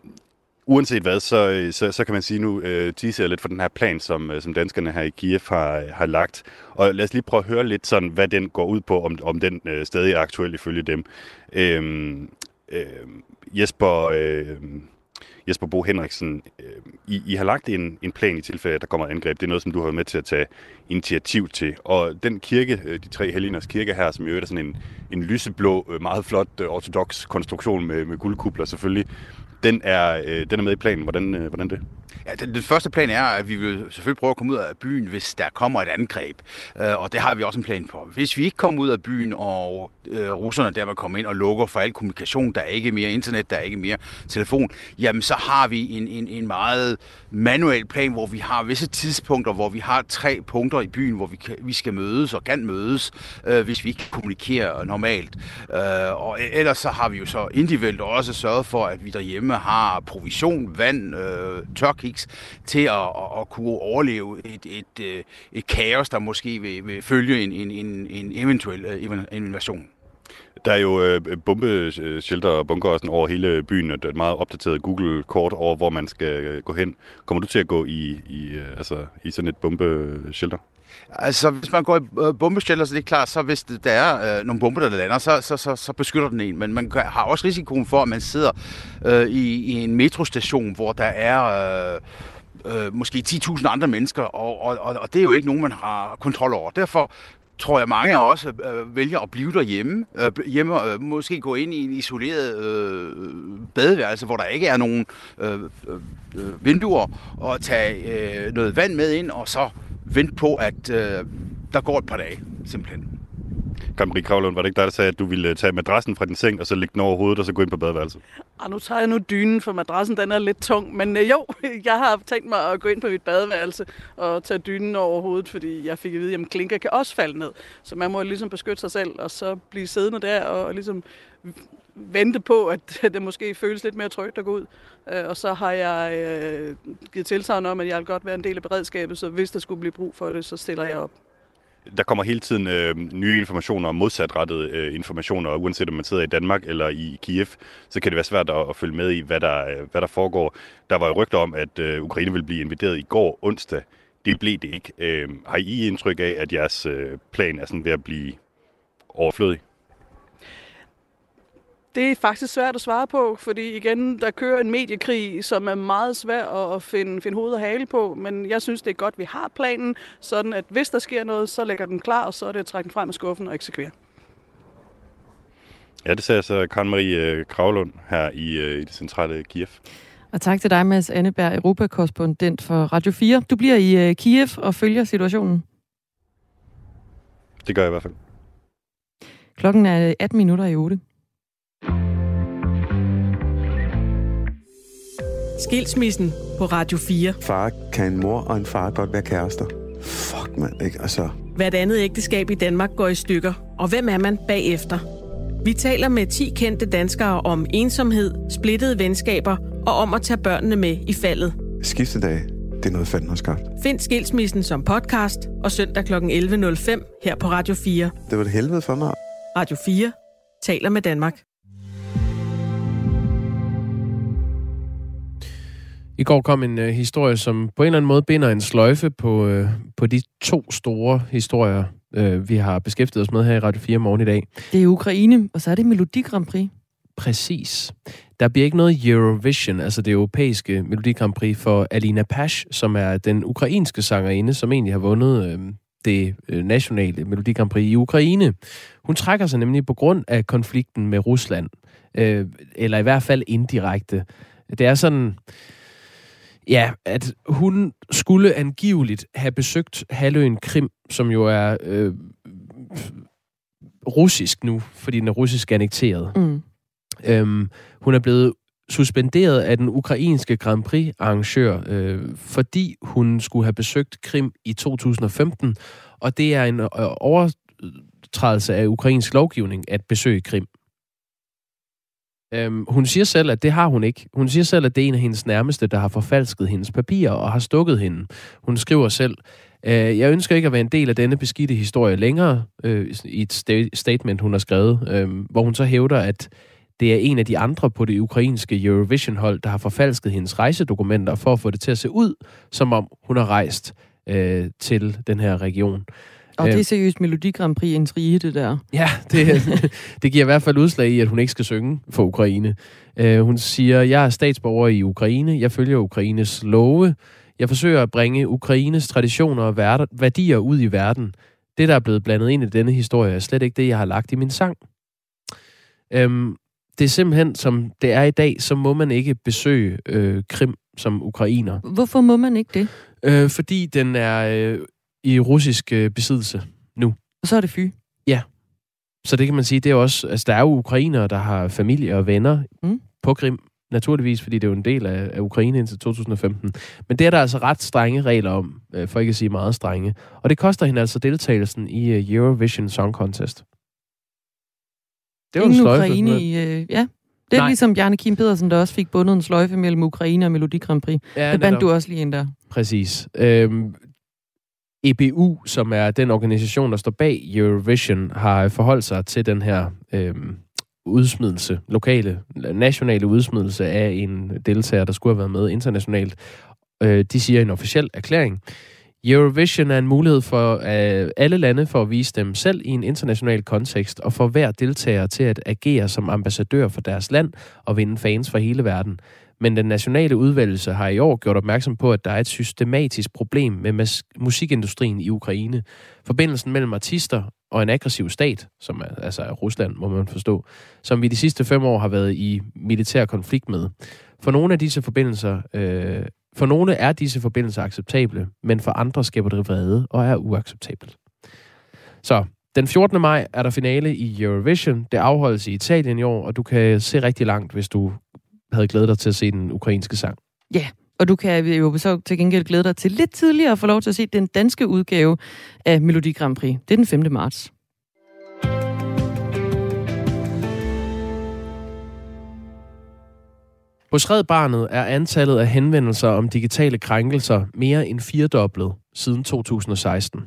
uanset hvad, så, øh, så, så kan man sige nu, øh, teaser lidt for den her plan, som, øh, som danskerne her i Kiev har, øh, har lagt. Og lad os lige prøve at høre lidt sådan, hvad den går ud på, om, om den øh, stadig er aktuel ifølge dem. Øhm, øh, Jesper, øh, Jesper Bo Henriksen, øh, I, I har lagt en, en plan i tilfælde, at der kommer et angreb. Det er noget, som du har været med til at tage initiativ til. Og den kirke, øh, de tre helgeners kirke her, som i øvrigt er sådan en, en lyseblå, meget flot øh, ortodox konstruktion med, med guldkubler selvfølgelig, den er, øh, den er med i planen. Hvordan, øh, hvordan det? Ja, den, den første plan er, at vi vil selvfølgelig prøve at komme ud af byen, hvis der kommer et angreb. Øh, og det har vi også en plan på. Hvis vi ikke kommer ud af byen, og øh, russerne dermed kommer ind og lukker for al kommunikation, der er ikke mere internet, der er ikke mere telefon, jamen så har vi en, en, en meget manuel plan, hvor vi har visse tidspunkter, hvor vi har tre punkter i byen, hvor vi, kan, vi skal mødes og kan mødes, øh, hvis vi ikke kommunikerer normalt. Øh, og ellers så har vi jo så individuelt også sørget for, at vi derhjemme har provision, vand, øh, tørkiks til at, at, kunne overleve et, et, øh, et, kaos, der måske vil, vil følge en, en, en, en eventuel øh, invasion. Der er jo øh, bombeshelter øh, og bunker sådan over hele byen, og et meget opdateret Google-kort over, hvor man skal øh, gå hen. Kommer du til at gå i, i, øh, altså, i sådan et bombeshelter? Altså, hvis man går i øh, bombeshelter, så det er klart, så hvis der er øh, nogle bomber, der lander, så, så, så, så beskytter den en. Men man har også risikoen for, at man sidder øh, i, i en metrostation, hvor der er... Øh, øh, måske 10.000 andre mennesker, og, og, og det er jo ikke nogen, man har kontrol over. Derfor tror jeg, mange af os øh, øh vælger at blive derhjemme. Øh, hjemme, øh, måske gå ind i en isoleret øh, badeværelse, hvor der ikke er nogen øh, øh, øh vinduer, og tage øh, noget vand med ind, og så vente på, at øh, der går et par dage, simpelthen. Marie Kravlund, var det ikke dig, der sagde, at du ville tage madrassen fra din seng, og så lægge den over hovedet, og så gå ind på badeværelset? Ah, nu tager jeg nu dynen, for madrassen den er lidt tung. Men øh, jo, <laughs> jeg har tænkt mig at gå ind på mit badeværelse og tage dynen over hovedet, fordi jeg fik at vide, at klinker kan også falde ned. Så man må ligesom beskytte sig selv, og så blive siddende der og ligesom vente på, at <laughs> det måske føles lidt mere trygt at gå ud. Øh, og så har jeg øh, givet tilsagn om, at jeg vil godt være en del af beredskabet, så hvis der skulle blive brug for det, så stiller jeg op der kommer hele tiden øh, nye informationer, og modsatrettede øh, informationer, uanset om man sidder i Danmark eller i Kiev, så kan det være svært at, at følge med i, hvad der, øh, hvad der foregår. Der var jo rygter om, at øh, Ukraine ville blive invaderet i går onsdag. Det blev det ikke. Øh, har I indtryk af, at jeres øh, plan er sådan ved at blive overflødig? Det er faktisk svært at svare på, fordi igen, der kører en mediekrig, som er meget svær at finde, finde hoved og hale på, men jeg synes, det er godt, at vi har planen, sådan at hvis der sker noget, så lægger den klar, og så er det at trække den frem af skuffen og eksekvere. Ja, det sagde så Karen Marie øh, Kravlund her i, øh, i det centrale Kiev. Og tak til dig, Mads Anneberg, Europakorrespondent for Radio 4. Du bliver i uh, Kiev og følger situationen. Det gør jeg i hvert fald. Klokken er 18 minutter i 8. Skilsmissen på Radio 4. Far kan en mor og en far godt være kærester. Fuck, mand, ikke? Altså... Hvert andet ægteskab i Danmark går i stykker. Og hvem er man bagefter? Vi taler med 10 kendte danskere om ensomhed, splittede venskaber og om at tage børnene med i faldet. Skiftedag, det er noget fanden har skabt. Find Skilsmissen som podcast og søndag kl. 11.05 her på Radio 4. Det var det helvede for mig. Radio 4 taler med Danmark. I går kom en uh, historie, som på en eller anden måde binder en sløjfe på, uh, på de to store historier, uh, vi har beskæftiget os med her i Radio 4 morgen i dag. Det er Ukraine, og så er det Melodi Grand Prix. Præcis. Der bliver ikke noget Eurovision, altså det europæiske Melodi Grand Prix for Alina Pash, som er den ukrainske sangerinde, som egentlig har vundet uh, det nationale Melodi Grand Prix i Ukraine. Hun trækker sig nemlig på grund af konflikten med Rusland, uh, eller i hvert fald indirekte. Det er sådan Ja, at hun skulle angiveligt have besøgt halvøen Krim, som jo er øh, russisk nu, fordi den er russisk annekteret. Mm. Øhm, hun er blevet suspenderet af den ukrainske Grand Prix-arrangør, øh, fordi hun skulle have besøgt Krim i 2015, og det er en øh, overtrædelse af ukrainsk lovgivning at besøge Krim. Øhm, hun siger selv, at det har hun ikke. Hun siger selv, at det er en af hendes nærmeste, der har forfalsket hendes papirer og har stukket hende. Hun skriver selv, øh, jeg ønsker ikke at være en del af denne beskidte historie længere, øh, i et sta- statement, hun har skrevet, øh, hvor hun så hævder, at det er en af de andre på det ukrainske Eurovision-hold, der har forfalsket hendes rejsedokumenter for at få det til at se ud, som om hun har rejst øh, til den her region. Og det er seriøst Melodi Grand Prix intrige, det der. Ja, det, <laughs> det giver i hvert fald udslag i, at hun ikke skal synge for Ukraine. Uh, hun siger, jeg er statsborger i Ukraine, jeg følger Ukraines love, jeg forsøger at bringe Ukraines traditioner og værdier ud i verden. Det, der er blevet blandet ind i denne historie, er slet ikke det, jeg har lagt i min sang. Um, det er simpelthen, som det er i dag, så må man ikke besøge øh, Krim som ukrainer. Hvorfor må man ikke det? Øh, fordi den er øh, i russisk øh, besiddelse nu. Og så er det fy? Ja. Så det kan man sige, det er også, altså der er jo ukrainere, der har familie og venner mm. på Krim, naturligvis, fordi det er jo en del af, af Ukraine indtil 2015. Men det er der altså ret strenge regler om, øh, for ikke at sige meget strenge. Og det koster hende altså deltagelsen i uh, Eurovision Song Contest. Det var Ingen en sløjfe. Ukraine i, øh, ja. Det er Nej. ligesom Bjarne Kim Pedersen, der også fik bundet en sløjfe mellem Ukraine og Melodi Grand Prix. Ja, det bandt du også lige ind der. Præcis. Øhm, EBU, som er den organisation, der står bag Eurovision, har forholdt sig til den her øh, udsmidelse, lokale, nationale udsmidelse af en deltager, der skulle have været med internationalt. Øh, de siger i en officiel erklæring, Eurovision er en mulighed for øh, alle lande for at vise dem selv i en international kontekst, og for hver deltager til at agere som ambassadør for deres land og vinde fans fra hele verden. Men den nationale udvalgelse har i år gjort opmærksom på, at der er et systematisk problem med mas- musikindustrien i Ukraine. Forbindelsen mellem artister og en aggressiv stat, som er altså er Rusland, må man forstå, som vi de sidste fem år har været i militær konflikt med. For nogle af disse forbindelser, øh, for nogle er disse forbindelser acceptable, men for andre skaber det vrede og er uacceptabelt. Så den 14. maj er der finale i Eurovision. Det afholdes i Italien i år, og du kan se rigtig langt, hvis du havde glædet dig til at se den ukrainske sang. Ja, og du kan jo så til gengæld glæde dig til lidt tidligere at få lov til at se den danske udgave af Melodi Grand Prix. Det er den 5. marts. Hos Red Barnet er antallet af henvendelser om digitale krænkelser mere end firedoblet siden 2016.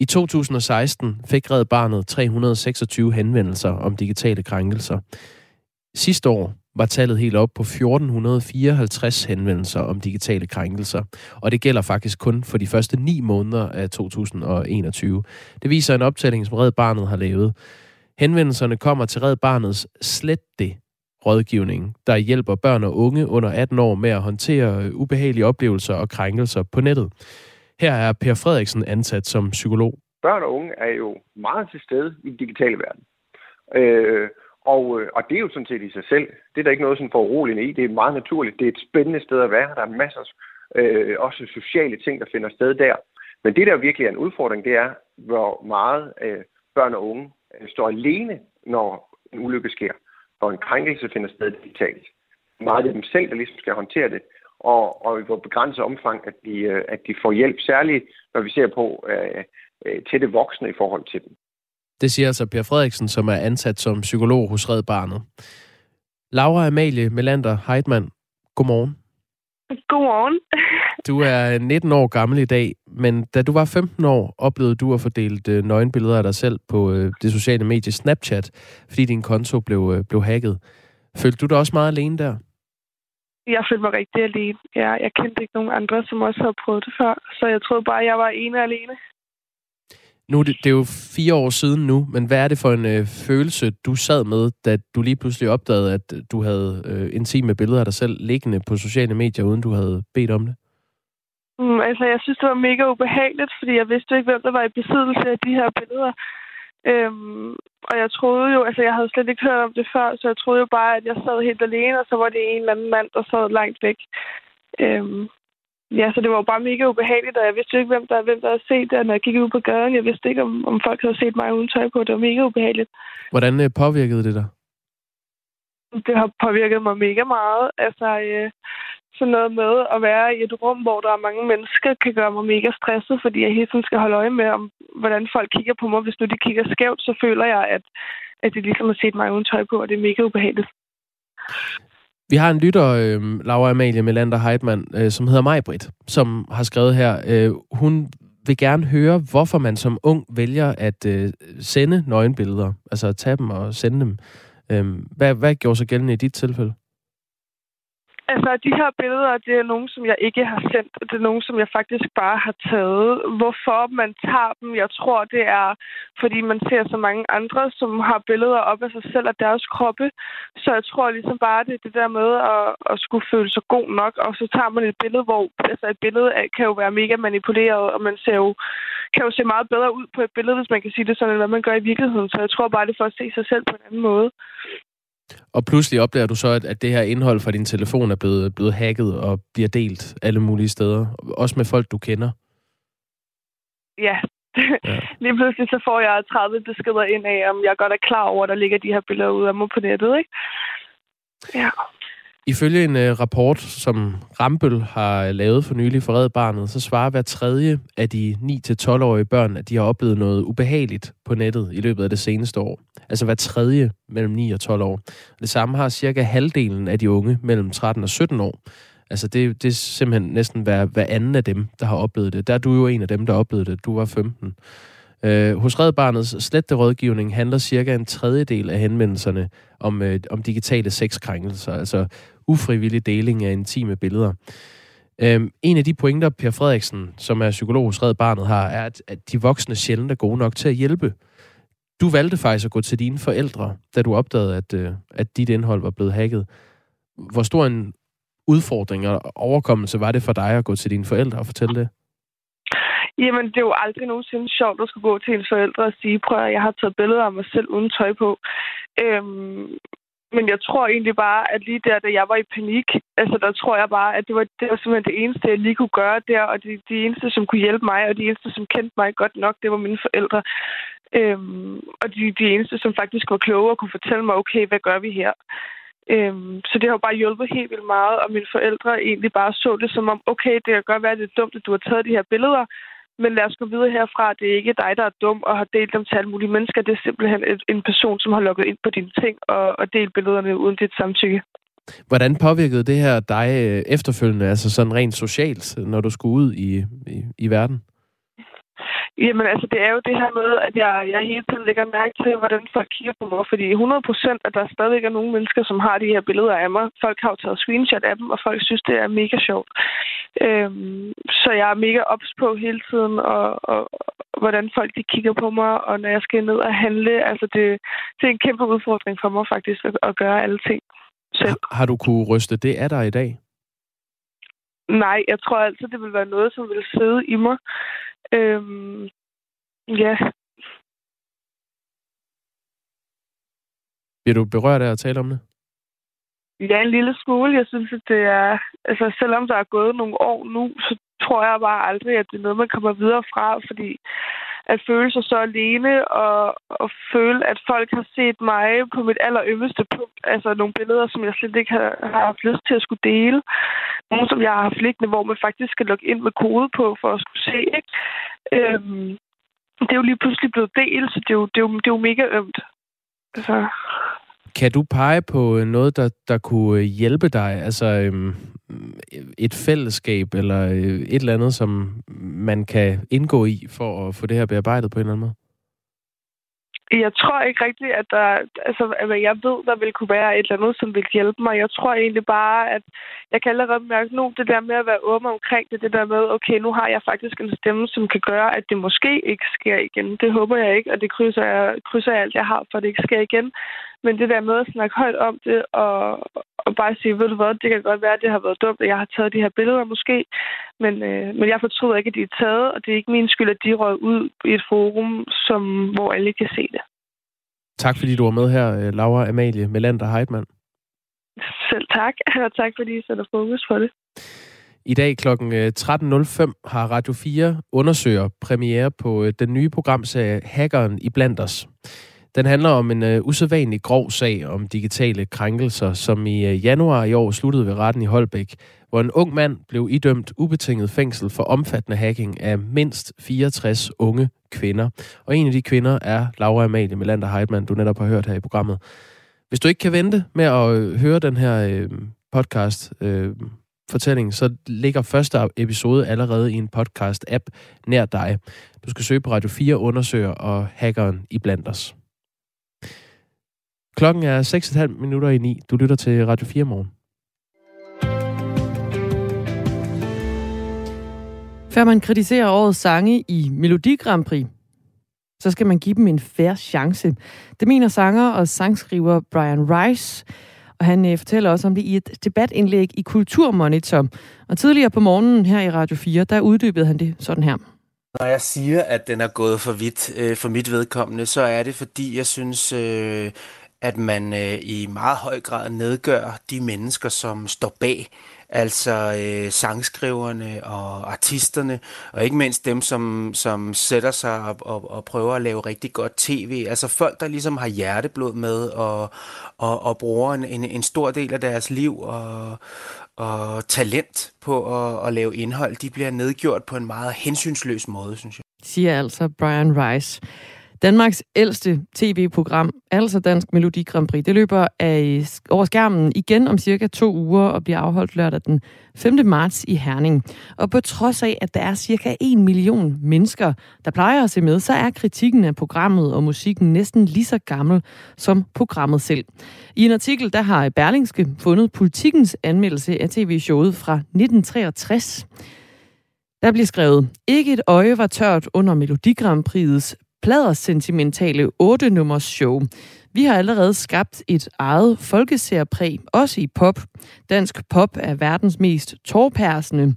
I 2016 fik Red Barnet 326 henvendelser om digitale krænkelser. Sidste år var tallet helt op på 1454 henvendelser om digitale krænkelser, og det gælder faktisk kun for de første ni måneder af 2021. Det viser en optælling, som Red Barnet har lavet. Henvendelserne kommer til Red Barnets Slet det rådgivning, der hjælper børn og unge under 18 år med at håndtere ubehagelige oplevelser og krænkelser på nettet. Her er Per Frederiksen ansat som psykolog. Børn og unge er jo meget til stede i den digitale verden. Øh, og, øh, og det er jo sådan set i sig selv. Det er der ikke noget sådan for uroligende i. Det er meget naturligt. Det er et spændende sted at være. Der er masser øh, også sociale ting, der finder sted der. Men det, der virkelig er en udfordring, det er, hvor meget øh, børn og unge øh, står alene, når en ulykke sker. Og en krænkelse finder sted digitalt. Meget af dem selv, der ligesom skal håndtere det. Og, og i hvor begrænset omfang, at de, øh, at de får hjælp. Særligt, når vi ser på øh, øh, tætte voksne i forhold til dem. Det siger altså Per Frederiksen, som er ansat som psykolog hos Red Barnet. Laura Amalie Melander Heidmann, godmorgen. Godmorgen. <laughs> Du er 19 år gammel i dag, men da du var 15 år, oplevede du at få delt øh, nøgenbilleder af dig selv på øh, det sociale medie Snapchat, fordi din konto blev, øh, blev hacket. Følte du dig også meget alene der? Jeg følte mig rigtig alene. Ja, jeg kendte ikke nogen andre, som også havde prøvet det før, så jeg troede bare, at jeg var ene alene. Nu, det, det er jo fire år siden nu, men hvad er det for en øh, følelse, du sad med, da du lige pludselig opdagede, at øh, du havde øh, intime billeder af dig selv liggende på sociale medier, uden du havde bedt om det? Mm, altså, jeg synes, det var mega ubehageligt, fordi jeg vidste ikke, hvem der var i besiddelse af de her billeder. Øhm, og jeg troede jo, altså jeg havde slet ikke hørt om det før, så jeg troede jo bare, at jeg sad helt alene, og så var det en eller anden mand, der sad langt væk. Øhm, Ja, så det var jo bare mega ubehageligt, og jeg vidste ikke, hvem der, hvem der havde set det, når jeg gik ud på gaden. Jeg vidste ikke, om, om folk havde set mig uden tøj på. Det var mega ubehageligt. Hvordan øh, påvirkede det dig? Det har påvirket mig mega meget. Altså, øh, sådan noget med at være i et rum, hvor der er mange mennesker, kan gøre mig mega stresset, fordi jeg hele tiden skal holde øje med, om, hvordan folk kigger på mig. Hvis nu de kigger skævt, så føler jeg, at, at de ligesom har set mig uden tøj på, og det er mega ubehageligt. Vi har en lytter, øh, Laura Amalie Melander Heidmann, øh, som hedder Majbrit, som har skrevet her, øh, hun vil gerne høre, hvorfor man som ung vælger at øh, sende nøgenbilleder, altså at tage dem og sende dem. Øh, hvad, hvad gjorde sig gældende i dit tilfælde? Altså, de her billeder, det er nogen, som jeg ikke har sendt. Det er nogen, som jeg faktisk bare har taget. Hvorfor man tager dem, jeg tror, det er, fordi man ser så mange andre, som har billeder op af sig selv og deres kroppe. Så jeg tror ligesom bare, det er det der med at, at skulle føle sig god nok. Og så tager man et billede, hvor altså et billede kan jo være mega manipuleret, og man ser jo, kan jo se meget bedre ud på et billede, hvis man kan sige det sådan, end hvad man gør i virkeligheden. Så jeg tror bare, det er for at se sig selv på en anden måde. Og pludselig opdager du så, at, at det her indhold fra din telefon er blevet, blevet hacket og bliver delt alle mulige steder. Også med folk, du kender. Ja. ja. <laughs> Lige pludselig så får jeg 30 beskeder ind af, om jeg godt er klar over, at der ligger de her billeder ude af mig på nettet. Ikke? Ja. Ifølge en uh, rapport, som Rambøl har øh, lavet for nylig for Red Barnet, så svarer hver tredje af de 9-12-årige børn, at de har oplevet noget ubehageligt på nettet i løbet af det seneste år. Altså hver tredje mellem 9 og 12 år. Det samme har cirka halvdelen af de unge mellem 13 og 17 år. Altså det, det er simpelthen næsten hver, hver anden af dem, der har oplevet det. Der er du jo en af dem, der oplevede det. Du var 15. Øh, hos Red Barnets slette rådgivning handler cirka en tredjedel af henvendelserne om, øh, om digitale sexkrænkelser, altså ufrivillig deling af intime billeder. Øhm, en af de pointer, Per Frederiksen, som er psykolog hos Red Barnet, har, er, at, at de voksne sjældent er gode nok til at hjælpe. Du valgte faktisk at gå til dine forældre, da du opdagede, at, øh, at dit indhold var blevet hacket. Hvor stor en udfordring og overkommelse var det for dig at gå til dine forældre og fortælle det? Jamen, det er jo aldrig nogensinde sjovt at skulle gå til ens forældre og sige, prøv at jeg har taget billeder af mig selv uden tøj på. Øhm, men jeg tror egentlig bare, at lige der, da jeg var i panik, altså der tror jeg bare, at det var, det var simpelthen det eneste, jeg lige kunne gøre der, og de, de eneste, som kunne hjælpe mig, og de eneste, som kendte mig godt nok, det var mine forældre. Øhm, og de, de eneste, som faktisk var kloge og kunne fortælle mig, okay, hvad gør vi her? Øhm, så det har jo bare hjulpet helt vildt meget, og mine forældre egentlig bare så det som om, okay, det kan godt være, at det er dumt, at du har taget de her billeder, men lad os gå videre herfra. Det er ikke dig, der er dum og har delt dem til alle mulige mennesker. Det er simpelthen en person, som har logget ind på dine ting og, og delt billederne uden dit samtykke. Hvordan påvirkede det her dig øh, efterfølgende, altså sådan rent socialt, når du skulle ud i, i, i verden? Jamen altså, det er jo det her med, at jeg, jeg hele tiden lægger mærke til, hvordan folk kigger på mig. Fordi 100 procent, at der stadig er nogle mennesker, som har de her billeder af mig. Folk har jo taget screenshot af dem, og folk synes, det er mega sjovt. Øhm, så jeg er mega ops på hele tiden, og, og, og hvordan folk de kigger på mig, og når jeg skal ned og handle. Altså, det, det er en kæmpe udfordring for mig faktisk, at, at gøre alle ting selv. Har, har du kunne ryste det af dig i dag? Nej, jeg tror altid, det vil være noget, som vil sidde i mig. Øhm, ja. Bliver du berørt af at tale om det? Ja, en lille smule. Jeg synes, at det er... Altså, selvom der er gået nogle år nu, så tror jeg bare aldrig, at det er noget, man kommer videre fra, fordi at føle sig så alene og, og føle, at folk har set mig på mit allerømmeste punkt. Altså nogle billeder, som jeg slet ikke har, har haft lyst til at skulle dele. Nogle, som jeg har haft liggende, hvor man faktisk skal logge ind med kode på for at skulle se. Ikke? Øhm, det er jo lige pludselig blevet delt, så det er jo, det er jo, det er jo mega ømt. Altså, kan du pege på øh, noget, der, der kunne øh, hjælpe dig? Altså øhm, et fællesskab eller øh, et eller andet, som man kan indgå i for at få det her bearbejdet på en eller anden måde? Jeg tror ikke rigtigt, at der... Altså, at jeg ved, der vil kunne være et eller andet, som vil hjælpe mig. Jeg tror egentlig bare, at jeg kan allerede mærke nu, det der med at være åben omkring det, det der med, okay, nu har jeg faktisk en stemme, som kan gøre, at det måske ikke sker igen. Det håber jeg ikke, og det krydser jeg, krydser jeg alt, jeg har, for at det ikke sker igen. Men det der med at snakke højt om det, og, og bare sige, ved du hvad, det kan godt være, at det har været dumt, at jeg har taget de her billeder måske, men, øh, men jeg fortryder ikke, at de er taget, og det er ikke min skyld, at de røg ud i et forum, som, hvor alle kan se det. Tak fordi du var med her, øh, Laura Amalie Melander Heidmann. Selv tak, <laughs> og tak fordi I sætter fokus på det. I dag kl. 13.05 øh, har Radio 4 undersøger premiere på øh, den nye programserie Hackeren i blandt os. Den handler om en uh, usædvanlig grov sag om digitale krænkelser, som i uh, januar i år sluttede ved retten i Holbæk, hvor en ung mand blev idømt ubetinget fængsel for omfattende hacking af mindst 64 unge kvinder. Og en af de kvinder er Laura Amalie Melander Heidmann, du netop har hørt her i programmet. Hvis du ikke kan vente med at øh, høre den her øh, podcast, øh, fortælling, så ligger første episode allerede i en podcast-app nær dig. Du skal søge på Radio 4 undersøger og hackeren i blandt os. Klokken er 6,5 minutter i 9. Du lytter til Radio 4 morgen. Før man kritiserer årets sange i Melodi Grand Prix, så skal man give dem en færre chance. Det mener sanger og sangskriver Brian Rice, og han øh, fortæller også om det i et debatindlæg i Kulturmonitor. Og tidligere på morgenen her i Radio 4, der uddybede han det sådan her. Når jeg siger, at den er gået for vidt øh, for mit vedkommende, så er det, fordi jeg synes, øh, at man øh, i meget høj grad nedgør de mennesker, som står bag, altså øh, sangskriverne og artisterne, og ikke mindst dem, som, som sætter sig op og, og prøver at lave rigtig godt tv. Altså folk, der ligesom har hjerteblod med og, og, og bruger en, en, en stor del af deres liv og, og talent på at, at lave indhold, de bliver nedgjort på en meget hensynsløs måde, synes jeg. Siger altså Brian Rice. Danmarks ældste tv-program, altså Dansk Melodi Grand Prix, det løber af, over skærmen igen om cirka to uger og bliver afholdt lørdag den 5. marts i Herning. Og på trods af, at der er cirka 1 million mennesker, der plejer at se med, så er kritikken af programmet og musikken næsten lige så gammel som programmet selv. I en artikel, der har Berlingske fundet politikens anmeldelse af tv-showet fra 1963. Der bliver skrevet, ikke et øje var tørt under Melodigrampriets pladers sentimentale 8-nummers show. Vi har allerede skabt et eget folkesærpræg, også i pop. Dansk pop er verdens mest tårpærsende.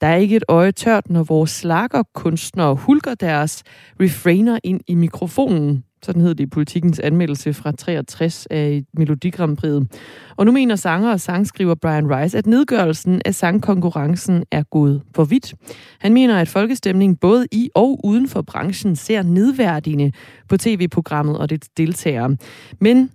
Der er ikke et øje tørt, når vores slagerkunstnere hulker deres refrainer ind i mikrofonen. Sådan hed det i politikens anmeldelse fra 63 af Melodigram Og nu mener sanger og sangskriver Brian Rice, at nedgørelsen af sangkonkurrencen er gået for vidt. Han mener, at folkestemningen både i og uden for branchen ser nedværdigende på tv-programmet og dets deltagere. Men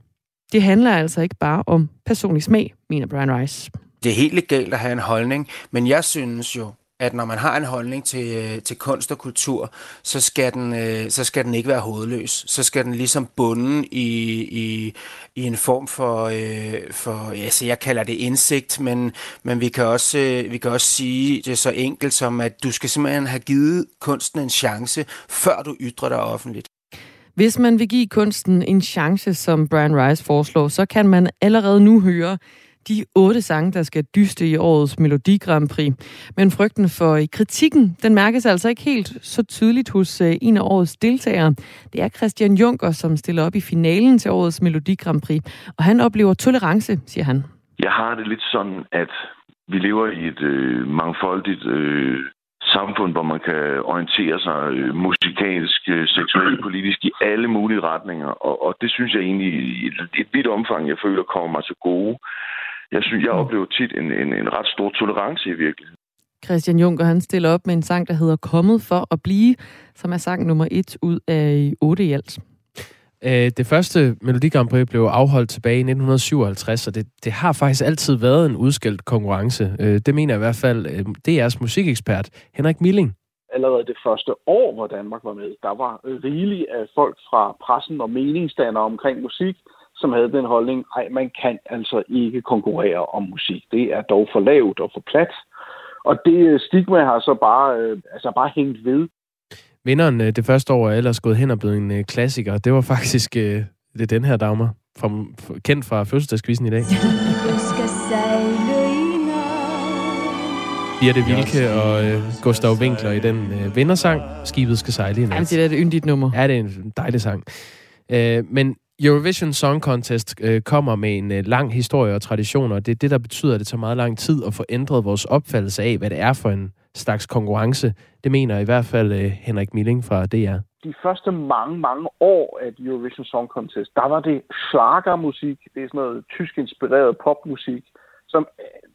det handler altså ikke bare om personlig smag, mener Brian Rice. Det er helt legalt at have en holdning, men jeg synes jo, at når man har en holdning til, øh, til kunst og kultur, så skal, den, øh, så skal den ikke være hovedløs. Så skal den ligesom bunden i, i, i en form for, øh, for ja, så jeg kalder det indsigt, men, men vi, kan også, øh, vi kan også sige det så enkelt som, at du skal simpelthen have givet kunsten en chance, før du ytrer dig offentligt. Hvis man vil give kunsten en chance, som Brian Rice foreslår, så kan man allerede nu høre de otte sange, der skal dyste i årets Melodi Grand Prix. Men frygten for kritikken, den mærkes altså ikke helt så tydeligt hos øh, en af årets deltagere. Det er Christian Juncker, som stiller op i finalen til årets Melodi Grand Prix. Og han oplever tolerance, siger han. Jeg har det lidt sådan, at vi lever i et øh, mangfoldigt øh, samfund, hvor man kan orientere sig øh, musikalsk, øh, seksuelt, politisk i alle mulige retninger. Og, og det synes jeg egentlig i et, et vidt omfang, jeg føler kommer mig til gode jeg synes, jeg oplever tit en, en, en ret stor tolerance i virkeligheden. Christian Juncker, han stiller op med en sang, der hedder Kommet for at blive, som er sang nummer et ud af otte i alt. Øh, det første Melodi Grand Prix blev afholdt tilbage i 1957, og det, det har faktisk altid været en udskilt konkurrence. Øh, det mener i hvert fald øh, DR's musikekspert Henrik Milling. Allerede det første år, hvor Danmark var med, der var rigeligt af folk fra pressen og meningsdannere omkring musik, som havde den holdning, at man kan altså ikke konkurrere om musik. Det er dog for lavt og for plat. Og det stigma har så bare, øh, altså bare hængt ved. Vinderen øh, det første år er ellers gået hen og blevet en øh, klassiker. Det var faktisk øh, det er den her Dagmar, fra, kendt fra fødselsdagskvisten i dag. Birte Vilke og øh, Gustav Winkler i den øh, vindersang. Skibet skal sejle i nat. Jamen, det er et yndigt nummer. Ja, det er en dejlig sang. Øh, men Eurovision Song Contest øh, kommer med en øh, lang historie og tradition, og det er det, der betyder, at det tager meget lang tid at få ændret vores opfattelse af, hvad det er for en slags konkurrence. Det mener i hvert fald øh, Henrik Milling fra DR. De første mange, mange år af Eurovision Song Contest, der var det slagermusik, det er sådan noget tysk-inspireret popmusik, som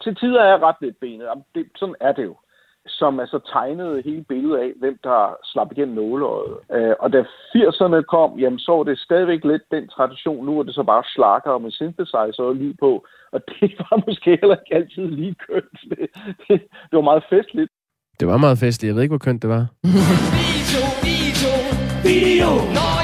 til tider er ret lidt benet. Det, sådan er det jo som altså tegnede hele billedet af, hvem der slap igennem nåleøjet. Øh, og da 80'erne kom, jamen, så var det stadigvæk lidt den tradition. Nu er det så bare slakker med synthesizer og lyd på. Og <laughs> det var måske heller ikke altid lige kønt. Det, <laughs> det, det var meget festligt. Det var meget festligt. Jeg ved ikke, hvor kønt det var. <laughs> video, video, video.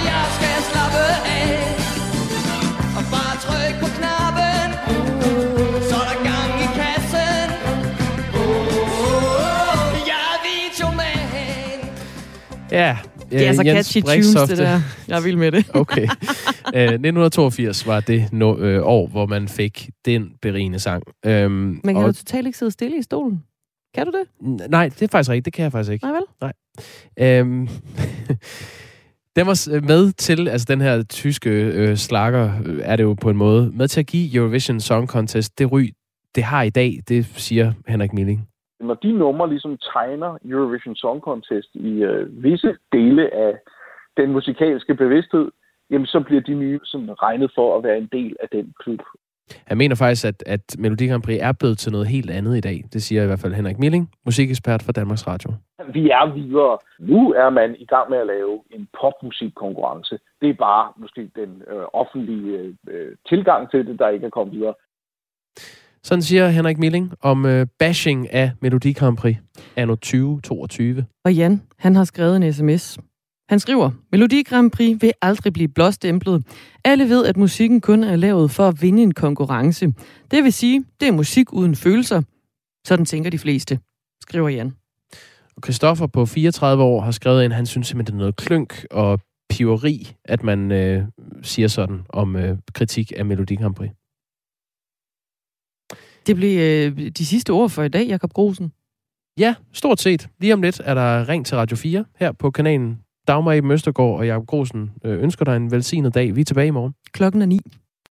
Ja, det er altså Jens catchy tunes, det der. Jeg vil med det. <laughs> okay. Uh, 1982 var det no, uh, år, hvor man fik den berigende sang. Um, Men kan og... du totalt ikke sidde stille i stolen? Kan du det? Nej, det er faktisk rigtigt. Det kan jeg faktisk ikke. Nej vel? Nej. Um, <laughs> den var med til, altså den her tyske øh, slager, øh, er det jo på en måde, med til at give Eurovision Song Contest det ry, det har i dag, det siger Henrik Milling når de numre ligesom tegner Eurovision Song Contest i øh, visse dele af den musikalske bevidsthed, jamen så bliver de nye sådan regnet for at være en del af den klub. Jeg mener faktisk, at, at Melodi Grand Prix er blevet til noget helt andet i dag. Det siger i hvert fald Henrik Milling, musikekspert for Danmarks Radio. Vi er videre. Nu er man i gang med at lave en popmusikkonkurrence. Det er bare måske den øh, offentlige øh, tilgang til det, der ikke er kommet videre. Sådan siger Henrik Milling om øh, bashing af Melodi Grand Prix anno 2022. Og Jan, han har skrevet en sms. Han skriver, Melodi Grand Prix vil aldrig blive blåstemplet. Alle ved, at musikken kun er lavet for at vinde en konkurrence. Det vil sige, det er musik uden følelser. Sådan tænker de fleste, skriver Jan. Og Christoffer på 34 år har skrevet ind, han synes simpelthen, det er noget klønk og piveri, at man øh, siger sådan om øh, kritik af Melodi Grand Prix. Det blev øh, de sidste ord for i dag, Jakob Grosen. Ja, stort set. Lige om lidt er der ring til Radio 4 her på kanalen. Dagmar i Møstergaard og Jakob Grosen øh, ønsker dig en velsignet dag. Vi er tilbage i morgen. Klokken er ni.